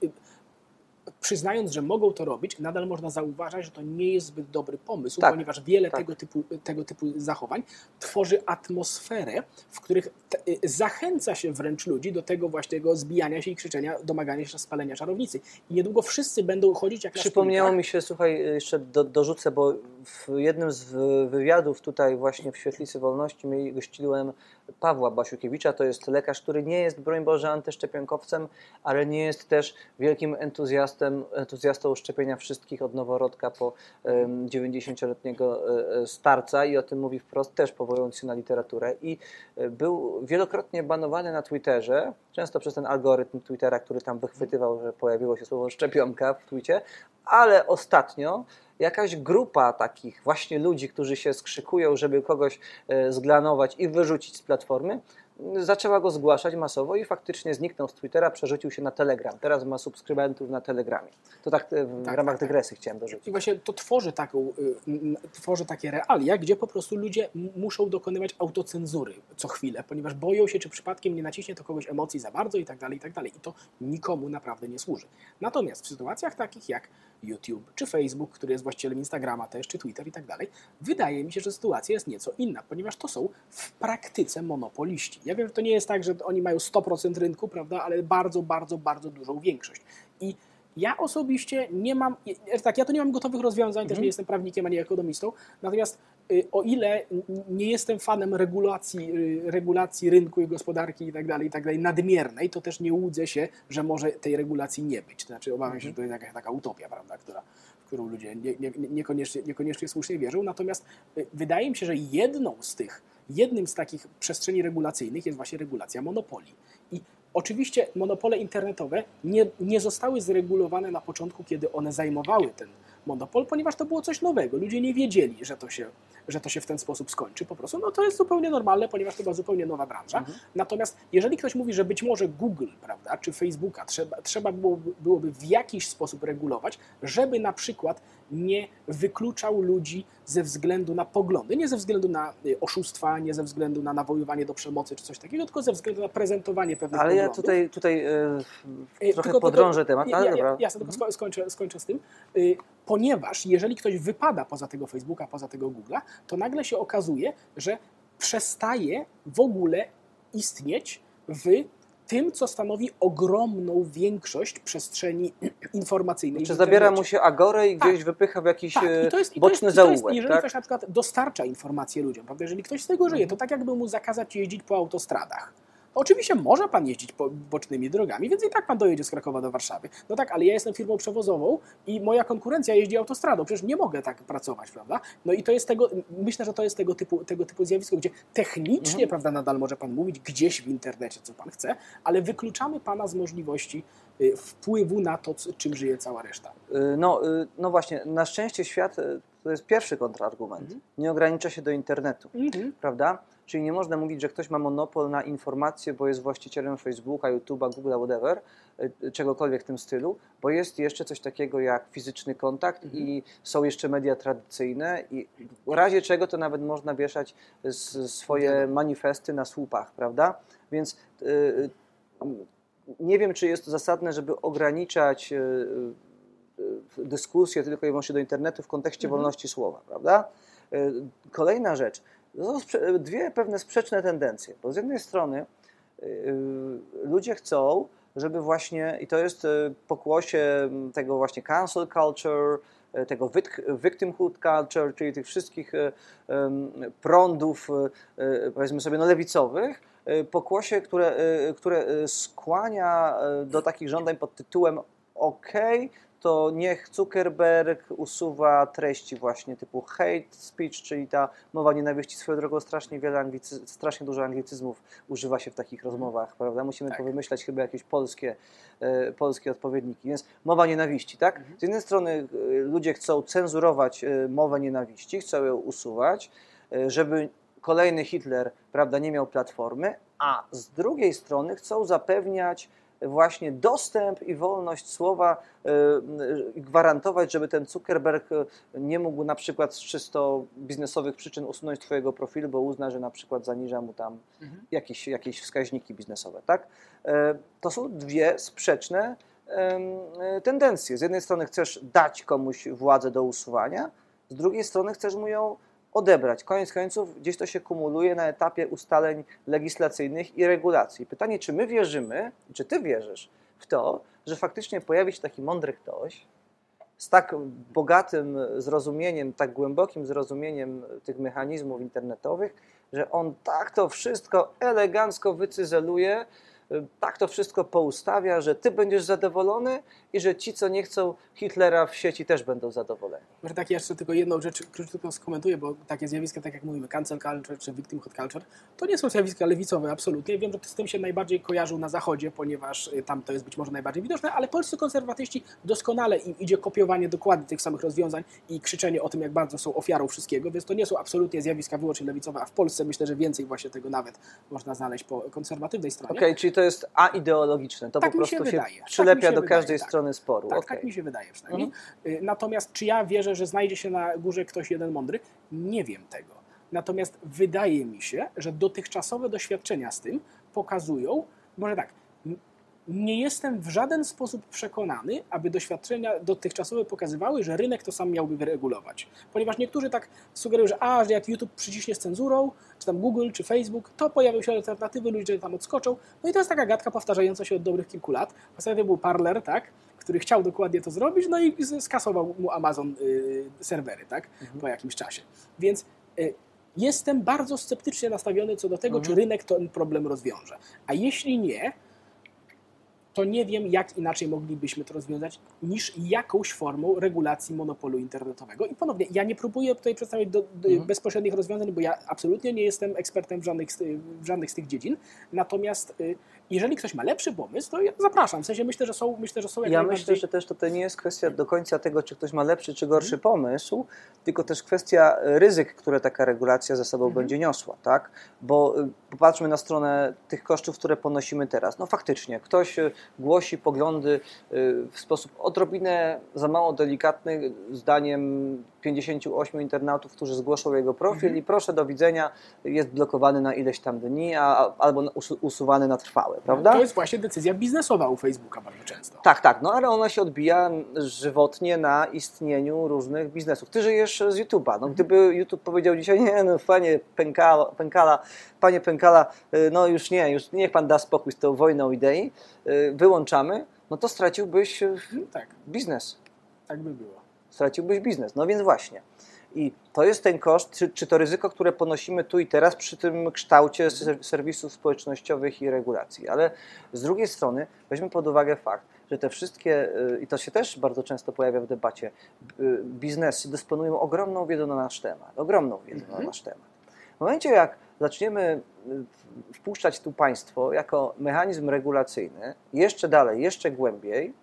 Speaker 2: przyznając, że mogą to robić, nadal można zauważać, że to nie jest zbyt dobry pomysł, tak, ponieważ wiele tak. tego, typu, tego typu zachowań tworzy atmosferę, w których y, zachęca się wręcz ludzi do tego właśnie zbijania się i krzyczenia, domagania się spalenia czarownicy. I niedługo wszyscy będą chodzić jak
Speaker 1: Przypomniało mi się, słuchaj, jeszcze do, dorzucę, bo w jednym z wywiadów tutaj właśnie w Świetlicy Wolności gościłem Pawła Basiukiewicza, to jest lekarz, który nie jest, broń Boże, antyszczepionkowcem, ale nie jest też wielkim entuzjastem, entuzjastą szczepienia wszystkich od noworodka po 90-letniego e, e, starca i o tym mówi wprost, też powołując się na literaturę. I e, był wielokrotnie banowany na Twitterze, często przez ten algorytm Twittera, który tam wychwytywał, że pojawiło się słowo szczepionka w Twitcie, ale ostatnio jakaś grupa takich właśnie ludzi, którzy się skrzykują, żeby kogoś e, zglanować i wyrzucić z platformy, zaczęła go zgłaszać masowo i faktycznie zniknął z Twittera, przerzucił się na Telegram. Teraz ma subskrybentów na Telegramie. To tak e, w tak, ramach tak, tak. dygresji tak. chciałem dorzucić.
Speaker 2: I właśnie to tworzy, taką, y, tworzy takie realia, gdzie po prostu ludzie muszą dokonywać autocenzury co chwilę, ponieważ boją się, czy przypadkiem nie naciśnie to kogoś emocji za bardzo i tak dalej, i tak dalej. I to nikomu naprawdę nie służy. Natomiast w sytuacjach takich jak YouTube, czy Facebook, który jest właścicielem Instagrama też, czy Twitter i tak dalej, wydaje mi się, że sytuacja jest nieco inna, ponieważ to są w praktyce monopoliści. Ja wiem, że to nie jest tak, że oni mają 100% rynku, prawda, ale bardzo, bardzo, bardzo dużą większość. I ja osobiście nie mam, tak, ja to nie mam gotowych rozwiązań, też nie jestem prawnikiem ani ekonomistą, natomiast y, o ile nie jestem fanem regulacji, y, regulacji rynku i gospodarki i tak dalej, i tak dalej, nadmiernej, to też nie łudzę się, że może tej regulacji nie być. To znaczy obawiam się, że to jest jakaś taka utopia, prawda, która, w którą ludzie nie, nie, niekoniecznie, niekoniecznie słusznie wierzą. Natomiast y, wydaje mi się, że jedną z tych, jednym z takich przestrzeni regulacyjnych jest właśnie regulacja monopolii. I Oczywiście monopole internetowe nie, nie zostały zregulowane na początku, kiedy one zajmowały ten monopol, ponieważ to było coś nowego. Ludzie nie wiedzieli, że to się, że to się w ten sposób skończy. Po prostu no to jest zupełnie normalne, ponieważ to była zupełnie nowa branża. Mhm. Natomiast jeżeli ktoś mówi, że być może Google, prawda, czy Facebooka trzeba, trzeba byłoby, byłoby w jakiś sposób regulować, żeby na przykład nie wykluczał ludzi ze względu na poglądy, nie ze względu na y, oszustwa, nie ze względu na nawoływanie do przemocy czy coś takiego, tylko ze względu na prezentowanie pewnych
Speaker 1: Ale
Speaker 2: poglądów.
Speaker 1: ja tutaj, tutaj yy, trochę tylko, podrążę tylko, temat, ale ja,
Speaker 2: dobra. Jasne, tylko mhm. skończę, skończę z tym. Yy, ponieważ jeżeli ktoś wypada poza tego Facebooka, poza tego Google'a, to nagle się okazuje, że przestaje w ogóle istnieć w tym, co stanowi ogromną większość przestrzeni informacyjnej.
Speaker 1: Czy zabiera mu się agorę i tak. gdzieś wypycha w jakiś tak. I to jest, boczny to jest, zaułek. To jest,
Speaker 2: jeżeli
Speaker 1: tak?
Speaker 2: ktoś na przykład dostarcza informacje ludziom, prawda? jeżeli ktoś z tego żyje, to mhm. tak jakby mu zakazać jeździć po autostradach. Oczywiście może pan jeździć po bocznymi drogami, więc i tak pan dojedzie z Krakowa do Warszawy. No tak, ale ja jestem firmą przewozową i moja konkurencja jeździ autostradą. Przecież nie mogę tak pracować, prawda? No i to jest tego, myślę, że to jest tego typu, tego typu zjawisko, gdzie technicznie, mhm. prawda, nadal może pan mówić gdzieś w internecie, co pan chce, ale wykluczamy pana z możliwości y, wpływu na to, czym żyje cała reszta.
Speaker 1: Y, no, y, no właśnie, na szczęście świat to jest pierwszy kontrargument. Mhm. Nie ogranicza się do internetu, mhm. prawda? Czyli nie można mówić, że ktoś ma monopol na informacje, bo jest właścicielem Facebooka, YouTube'a, Google'a, whatever, y, czegokolwiek w tym stylu, bo jest jeszcze coś takiego jak fizyczny kontakt mhm. i są jeszcze media tradycyjne i w razie czego to nawet można wieszać swoje manifesty na słupach, prawda? Więc yy, nie wiem, czy jest to zasadne, żeby ograniczać yy, dyskusję tylko i wyłącznie do internetu w kontekście mhm. wolności słowa, prawda? Kolejna rzecz. To są dwie pewne sprzeczne tendencje. Bo z jednej strony yy, ludzie chcą, żeby właśnie, i to jest y, pokłosie tego właśnie cancel culture, y, tego victimhood culture, czyli tych wszystkich y, prądów, powiedzmy sobie, no lewicowych, pokłosie, które, które skłania do takich żądań pod tytułem OK, to niech Zuckerberg usuwa treści właśnie typu hate speech, czyli ta mowa nienawiści. Swoją drogą strasznie wiele anglicy, strasznie dużo anglicyzmów używa się w takich rozmowach, prawda? Musimy tak. wymyślać chyba jakieś polskie, e, polskie odpowiedniki. Więc mowa nienawiści, tak? Mhm. Z jednej strony e, ludzie chcą cenzurować e, mowę nienawiści, chcą ją usuwać, żeby kolejny Hitler prawda, nie miał platformy, a z drugiej strony chcą zapewniać właśnie dostęp i wolność słowa y, y, gwarantować, żeby ten Zuckerberg y, nie mógł na przykład z czysto biznesowych przyczyn usunąć Twojego profilu, bo uzna, że na przykład zaniża mu tam
Speaker 2: Mhm.
Speaker 1: jakieś, jakieś wskaźniki biznesowe. Tak? E, To są dwie sprzeczne e, tendencje. Z jednej strony chcesz dać komuś władzę do usuwania, z drugiej strony chcesz mu ją odebrać. Koniec końców gdzieś to się kumuluje na etapie ustaleń legislacyjnych i regulacji. Pytanie, czy my wierzymy, czy ty wierzysz w to, że faktycznie pojawi się taki mądry ktoś z tak bogatym zrozumieniem, tak głębokim zrozumieniem tych mechanizmów internetowych, że on tak to wszystko elegancko wycyzeluje, tak to wszystko poustawia, że ty będziesz zadowolony i że ci, co nie chcą Hitlera w sieci, też będą zadowoleni.
Speaker 2: Może tak jeszcze tylko jedną rzecz krótko skomentuję, bo takie zjawiska, tak jak mówimy, cancel culture czy victimhood culture, to nie są zjawiska lewicowe absolutnie. Wiem, że z tym się najbardziej kojarzą na zachodzie, ponieważ y, tam to jest być może najbardziej widoczne, ale polscy konserwatyści doskonale im idzie kopiowanie dokładnie tych samych rozwiązań i krzyczenie o tym, jak bardzo są ofiarą wszystkiego, więc to nie są absolutnie zjawiska wyłącznie lewicowe, a w Polsce myślę, że więcej właśnie tego nawet można znaleźć po konserwatywnej stronie.
Speaker 1: Okej, czyli to jest aideologiczne, to
Speaker 2: Tak
Speaker 1: po
Speaker 2: się
Speaker 1: prostu się,
Speaker 2: wydaje. Tak
Speaker 1: przylepia
Speaker 2: mi się
Speaker 1: do każdej
Speaker 2: wydaje, tak.
Speaker 1: strony sporu.
Speaker 2: Tak,
Speaker 1: Okej.
Speaker 2: tak mi się wydaje przynajmniej. Y, Natomiast czy ja wierzę, że znajdzie się na górze ktoś jeden mądry? Nie wiem tego. Natomiast wydaje mi się, że dotychczasowe doświadczenia z tym pokazują, może tak, nie jestem w żaden sposób przekonany, aby doświadczenia dotychczasowe pokazywały, że rynek to sam miałby wyregulować. Ponieważ niektórzy tak sugerują, że a, że jak YouTube przyciśnie z cenzurą, czy tam Google, czy Facebook, to pojawią się alternatywy, ludzie tam odskoczą. No i to jest taka gadka powtarzająca się od dobrych kilku lat. Ostatnio był Parler, tak, który chciał dokładnie to zrobić, no i skasował mu Amazon y, serwery, tak, po jakimś czasie. Więc y, jestem bardzo sceptycznie nastawiony co do tego,
Speaker 1: Mhm.
Speaker 2: czy rynek ten problem rozwiąże. A jeśli nie, to nie wiem, jak inaczej moglibyśmy to rozwiązać, niż jakąś formą regulacji monopolu internetowego. I ponownie, ja nie próbuję tutaj przedstawiać do, do
Speaker 1: Mhm.
Speaker 2: bezpośrednich rozwiązań, bo ja absolutnie nie jestem ekspertem w żadnych, w żadnych z tych dziedzin. Natomiast y, jeżeli ktoś ma lepszy pomysł, to ja zapraszam. W sensie myślę, że są, myślę, że są jak
Speaker 1: Ja
Speaker 2: najbardziej-
Speaker 1: myślę, że też to nie jest kwestia do końca tego, czy ktoś ma lepszy czy gorszy pomysł, tylko też kwestia ryzyk, które taka regulacja ze sobą będzie niosła, tak? Bo y, popatrzmy na stronę tych kosztów, które ponosimy teraz. No faktycznie, ktoś y, głosi poglądy y, w sposób odrobinę za mało delikatny, zdaniem 58 internautów, którzy zgłoszą jego profil i proszę do widzenia, jest blokowany na ileś tam dni, a, albo usu- usuwany na trwałe, prawda?
Speaker 2: To jest właśnie decyzja biznesowa u Facebooka bardzo często.
Speaker 1: Tak, tak, no ale ona się odbija żywotnie na istnieniu różnych biznesów. Ty żyjesz z YouTube'a. No, gdyby YouTube powiedział dzisiaj, nie, no panie Pękala, Pękala, panie Pękala, y, no już nie, już niech pan da spokój z tą wojną idei, y, wyłączamy, no to straciłbyś y,
Speaker 2: Tak,
Speaker 1: biznes.
Speaker 2: tak by było.
Speaker 1: Straciłbyś biznes. No więc właśnie. I to jest ten koszt, czy, czy to ryzyko, które ponosimy tu i teraz przy tym kształcie ser- serwisów społecznościowych i regulacji. Ale z drugiej strony weźmy pod uwagę fakt, że te wszystkie, y, i to się też bardzo często pojawia w debacie, y, biznesy dysponują ogromną wiedzą na nasz temat. Ogromną wiedzą na nasz temat. W momencie, jak zaczniemy y, wpuszczać tu państwo jako mechanizm regulacyjny, jeszcze dalej, jeszcze głębiej,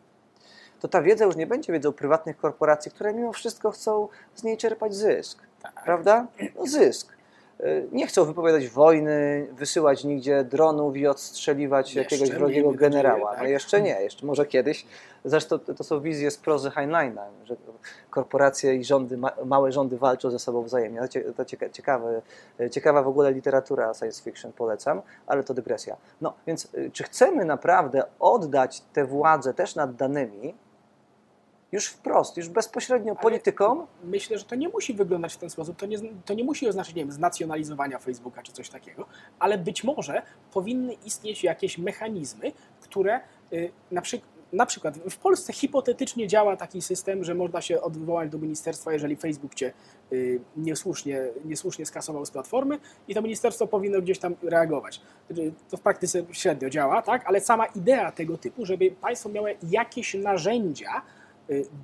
Speaker 1: to ta wiedza już nie będzie wiedzą prywatnych korporacji, które mimo wszystko chcą z niej czerpać zysk.
Speaker 2: Tak.
Speaker 1: Prawda? No zysk. Y, Nie chcą wypowiadać wojny, wysyłać nigdzie dronów i odstrzeliwać
Speaker 2: Jeszcze,
Speaker 1: jakiegoś wrogiego generała.
Speaker 2: tak?
Speaker 1: No jeszcze nie, jeszcze może kiedyś. Zresztą to to są wizje z prozy Heinleina, że korporacje i rządy, ma- małe rządy walczą ze sobą wzajemnie. To To cieka- ciekawe, ciekawa w ogóle literatura science fiction, polecam, ale to dygresja. No więc y, czy chcemy naprawdę oddać tę władzę też nad danymi już wprost, już bezpośrednio
Speaker 2: Ale-
Speaker 1: politykom,
Speaker 2: Myślę, że to nie musi wyglądać w ten sposób. To nie, to nie musi oznaczać, nie wiem, znacjonalizowania Facebooka czy coś takiego, ale być może powinny istnieć jakieś mechanizmy, które y, na, na przykład w Polsce hipotetycznie działa taki system, że można się odwołać do ministerstwa, jeżeli Facebook cię y, niesłusznie, niesłusznie skasował z platformy i to ministerstwo powinno gdzieś tam reagować. Znaczy, To w praktyce średnio działa, tak? ale sama idea tego typu, żeby państwo miało jakieś narzędzia y,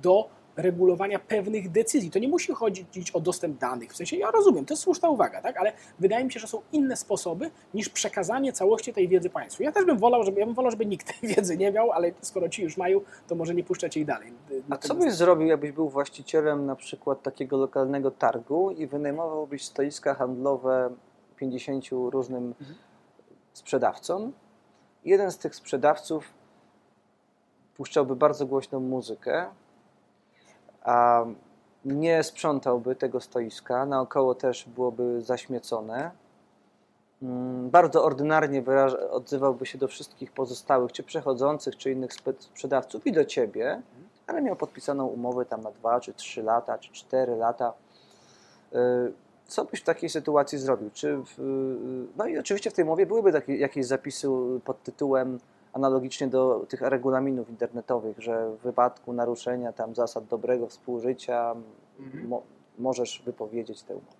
Speaker 2: do regulowania pewnych decyzji. To nie musi chodzić o dostęp danych. W sensie ja rozumiem, to jest słuszna uwaga, tak? ale wydaje mi się, że są inne sposoby niż przekazanie całości tej wiedzy państwu. Ja też bym wolał, żeby, ja bym wolał, żeby nikt tej wiedzy nie miał, ale skoro ci już mają, to może nie puszczać jej dalej.
Speaker 1: A co byś zrobił, jakbyś był właścicielem na przykład takiego lokalnego targu i wynajmowałbyś stoiska handlowe 50 różnym
Speaker 2: Mhm.
Speaker 1: sprzedawcom? Jeden z tych sprzedawców puszczałby bardzo głośną muzykę, a nie sprzątałby tego stoiska, naokoło też byłoby zaśmiecone. Mm, Bardzo ordynarnie odzywałby się do wszystkich pozostałych, czy przechodzących, czy innych sprzedawców i do ciebie, ale miał podpisaną umowę tam na dwa, czy trzy lata, czy cztery lata. Y, Co byś w takiej sytuacji zrobił? Czy w, y, no i oczywiście w tej umowie byłyby takie, jakieś zapisy pod tytułem analogicznie do tych regulaminów internetowych, że w wypadku naruszenia tam zasad dobrego współżycia
Speaker 2: Mhm.
Speaker 1: mo, możesz wypowiedzieć tę umowę.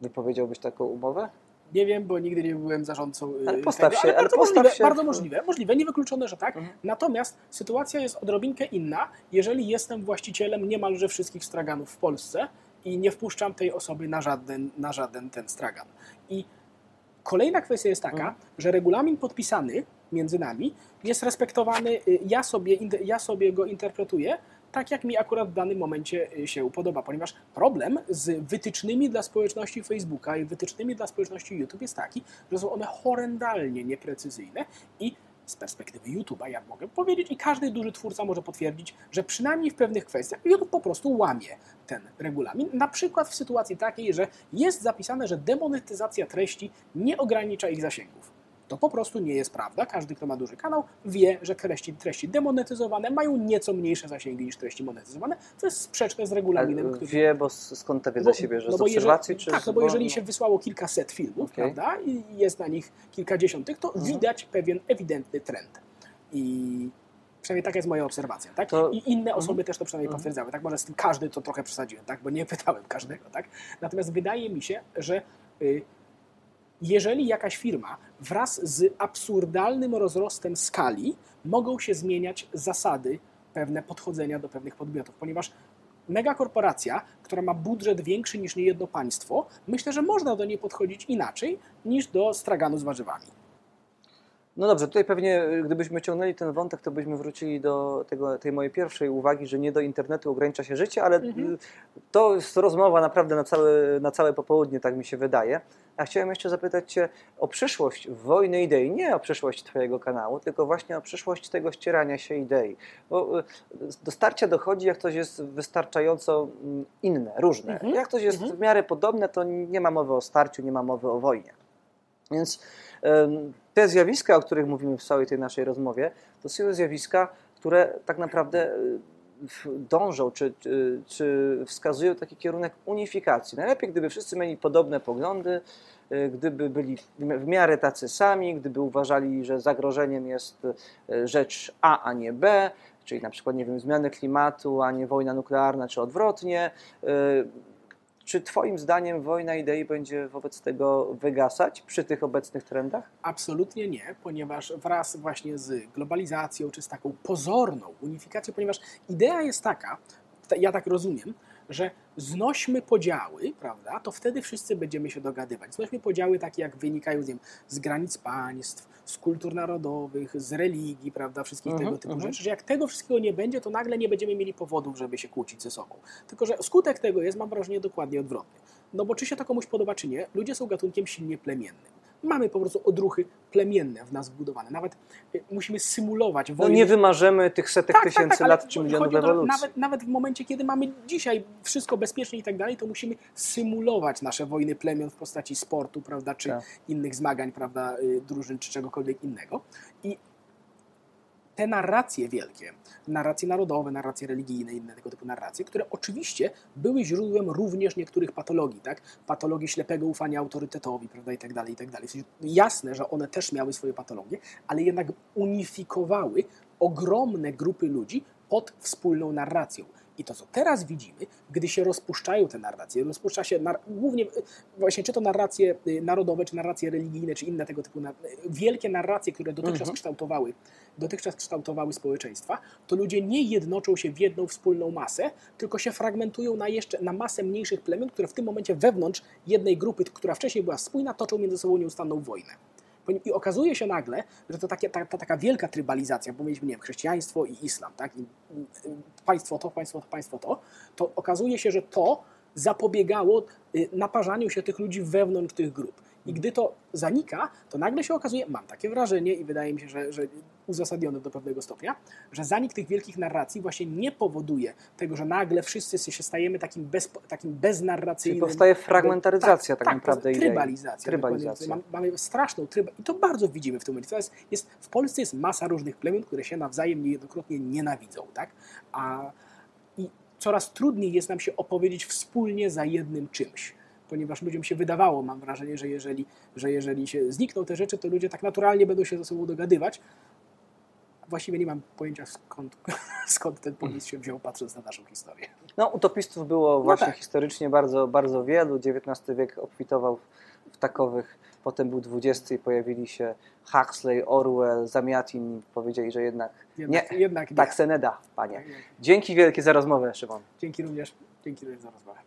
Speaker 1: Wypowiedziałbyś taką umowę?
Speaker 2: Nie wiem, bo nigdy nie byłem zarządcą. y,
Speaker 1: Ale postaw
Speaker 2: tego,
Speaker 1: się-
Speaker 2: ale
Speaker 1: ale
Speaker 2: bardzo,
Speaker 1: postaw
Speaker 2: możliwe,
Speaker 1: się
Speaker 2: bardzo możliwe, możliwe, niewykluczone, że tak.
Speaker 1: Mhm.
Speaker 2: Natomiast sytuacja jest odrobinkę inna, jeżeli jestem właścicielem niemalże wszystkich straganów w Polsce i nie wpuszczam tej osoby na żaden, na żaden ten stragan. I kolejna kwestia jest taka,
Speaker 1: Mhm.
Speaker 2: że regulamin podpisany między nami jest respektowany, y, ja sobie, ja sobie go interpretuję tak, jak mi akurat w danym momencie y, się podoba, ponieważ problem z wytycznymi dla społeczności Facebooka i wytycznymi dla społeczności YouTube jest taki, że są one horrendalnie nieprecyzyjne i z perspektywy YouTube'a ja mogę powiedzieć i każdy duży twórca może potwierdzić, że przynajmniej w pewnych kwestiach YouTube po prostu łamie ten regulamin. Na przykład w sytuacji takiej, że jest zapisane, że demonetyzacja treści nie ogranicza ich zasięgów. To po prostu nie jest prawda. Każdy, kto ma duży kanał, wie, że treści, treści demonetyzowane mają nieco mniejsze zasięgi niż treści monetyzowane, co jest sprzeczne z regulaminem,
Speaker 1: Ale
Speaker 2: który
Speaker 1: Wie, bo skąd ta wiedza się bierze? Z
Speaker 2: bo
Speaker 1: obserwacji?
Speaker 2: jeżeli,
Speaker 1: czy
Speaker 2: tak,
Speaker 1: z,
Speaker 2: no bo jeżeli się wysłało kilkaset filmów,
Speaker 1: Okej.
Speaker 2: prawda, i jest na nich kilkadziesiąt tych, to
Speaker 1: Mhm.
Speaker 2: widać pewien ewidentny trend. I przynajmniej taka jest moja obserwacja, tak?
Speaker 1: To-
Speaker 2: I inne osoby
Speaker 1: Mhm.
Speaker 2: też to przynajmniej
Speaker 1: Mhm.
Speaker 2: potwierdzały, tak? Może z tym każdy to trochę przesadziłem, tak? Bo nie pytałem każdego, tak? Natomiast wydaje mi się, że y, jeżeli jakaś firma wraz z absurdalnym rozrostem skali mogą się zmieniać zasady pewne podchodzenia do pewnych podmiotów, ponieważ megakorporacja, która ma budżet większy niż niejedno państwo, myślę, że można do niej podchodzić inaczej niż do straganu z warzywami.
Speaker 1: No dobrze, tutaj pewnie y, gdybyśmy ciągnęli ten wątek, to byśmy wrócili do tego, tej mojej pierwszej uwagi, że nie do internetu ogranicza się życie, ale
Speaker 2: Mhm.
Speaker 1: y, to jest rozmowa naprawdę na całe, na całe popołudnie, tak mi się wydaje. A chciałem jeszcze zapytać Cię o przyszłość wojny idei, nie o przyszłość Twojego kanału, tylko właśnie o przyszłość tego ścierania się idei. Bo y, do starcia dochodzi, jak coś jest wystarczająco mm, inne, różne.
Speaker 2: Mhm.
Speaker 1: Jak coś jest
Speaker 2: Mhm.
Speaker 1: w miarę podobne, to nie ma mowy o starciu, nie ma mowy o wojnie. Więc te zjawiska, o których mówimy w całej tej naszej rozmowie, to są zjawiska, które tak naprawdę w- dążą czy, czy, czy wskazują taki kierunek unifikacji. Najlepiej, gdyby wszyscy mieli podobne poglądy, y, gdyby byli w miarę tacy sami, gdyby uważali, że zagrożeniem jest y, rzecz A, a nie B, czyli na przykład, nie wiem, zmiany klimatu, a nie wojna nuklearna, czy odwrotnie. Czy Twoim zdaniem wojna idei będzie wobec tego wygasać przy tych obecnych trendach?
Speaker 2: Absolutnie nie, ponieważ wraz właśnie z globalizacją, czy z taką pozorną unifikacją, ponieważ idea jest taka, ta- ja tak rozumiem, że znośmy podziały, prawda, to wtedy wszyscy będziemy się dogadywać. Znośmy podziały takie, jak wynikają z, wiem, z granic państw, z kultur narodowych, z religii, prawda, wszystkich
Speaker 1: Mhm,
Speaker 2: tego typu
Speaker 1: mhm.
Speaker 2: rzeczy, że jak tego wszystkiego nie będzie, to nagle nie będziemy mieli powodów, żeby się kłócić ze sobą. Tylko, że skutek tego jest, mam wrażenie, dokładnie odwrotny. No bo czy się to komuś podoba, czy nie, ludzie są gatunkiem silnie plemiennym. Mamy po prostu odruchy plemienne w nas wbudowane. Nawet y, musimy symulować
Speaker 1: No
Speaker 2: wojnę.
Speaker 1: nie wymarzymy tych setek
Speaker 2: Tak, tak,
Speaker 1: tysięcy
Speaker 2: tak, ale
Speaker 1: lat czy milionów ewolucji.
Speaker 2: Nawet, nawet w momencie, kiedy mamy dzisiaj wszystko bezpiecznie i tak dalej, to musimy symulować nasze wojny plemion w postaci sportu, prawda, czy
Speaker 1: Tak.
Speaker 2: innych zmagań, prawda, y, drużyn, czy czegokolwiek innego. I te narracje wielkie, narracje narodowe, narracje religijne, inne tego typu narracje, które oczywiście były źródłem również niektórych patologii, tak? Patologii ślepego ufania autorytetowi, prawda, i tak dalej, i tak dalej. Sensie jasne, że one też miały swoje patologie, ale jednak unifikowały ogromne grupy ludzi pod wspólną narracją. I to, co teraz widzimy, gdy się rozpuszczają te narracje, rozpuszcza się nar- głównie y, właśnie czy to narracje y, narodowe, czy narracje religijne, czy inne tego typu, nar- wielkie narracje, które dotychczas
Speaker 1: Mhm.
Speaker 2: kształtowały, dotychczas kształtowały społeczeństwa, to ludzie nie jednoczą się w jedną wspólną masę, tylko się fragmentują na jeszcze na masę mniejszych plemion, które w tym momencie wewnątrz jednej grupy, która wcześniej była spójna, toczą między sobą nieustanną wojnę. I okazuje się nagle, że to takie, ta, ta taka wielka trybalizacja, bo mieliśmy nie wiem, chrześcijaństwo i islam, tak? I, y, państwo to, państwo to, państwo to, to okazuje się, że to zapobiegało y, naparzaniu się tych ludzi wewnątrz tych grup. I gdy to zanika, to nagle się okazuje, mam takie wrażenie i wydaje mi się, że, że uzasadnione do pewnego stopnia, że zanik tych wielkich narracji właśnie nie powoduje tego, że nagle wszyscy się stajemy takim, bez, takim
Speaker 1: Czyli
Speaker 2: beznarracyjnym...
Speaker 1: powstaje fragmentaryzacja tak, naprawdę idei.
Speaker 2: Trybalizacja.
Speaker 1: Trybalizacja.
Speaker 2: Mamy, mamy straszną trybę i to bardzo widzimy w tym momencie. Jest, jest, w Polsce jest masa różnych plemion, które się nawzajem niejednokrotnie nienawidzą, tak? A i coraz trudniej jest nam się opowiedzieć wspólnie za jednym czymś. Ponieważ ludziom się wydawało, mam wrażenie, że jeżeli, że jeżeli się znikną te rzeczy, to ludzie tak naturalnie będą się ze sobą dogadywać. Właściwie nie mam pojęcia skąd, skąd ten pomysł się wziął, patrząc na naszą historię.
Speaker 1: No, utopistów było właśnie
Speaker 2: tak.
Speaker 1: historycznie bardzo, bardzo wielu. XIX wiek obfitował w takowych. Potem był XX i pojawili się Huxley, Orwell, Zamiatin. Powiedzieli, że jednak
Speaker 2: Jednak,
Speaker 1: nie,
Speaker 2: jednak nie.
Speaker 1: tak se nie da, panie.
Speaker 2: Tak, nie.
Speaker 1: Dzięki wielkie za rozmowę, Szymon.
Speaker 2: Dzięki również, dzięki również za rozmowę.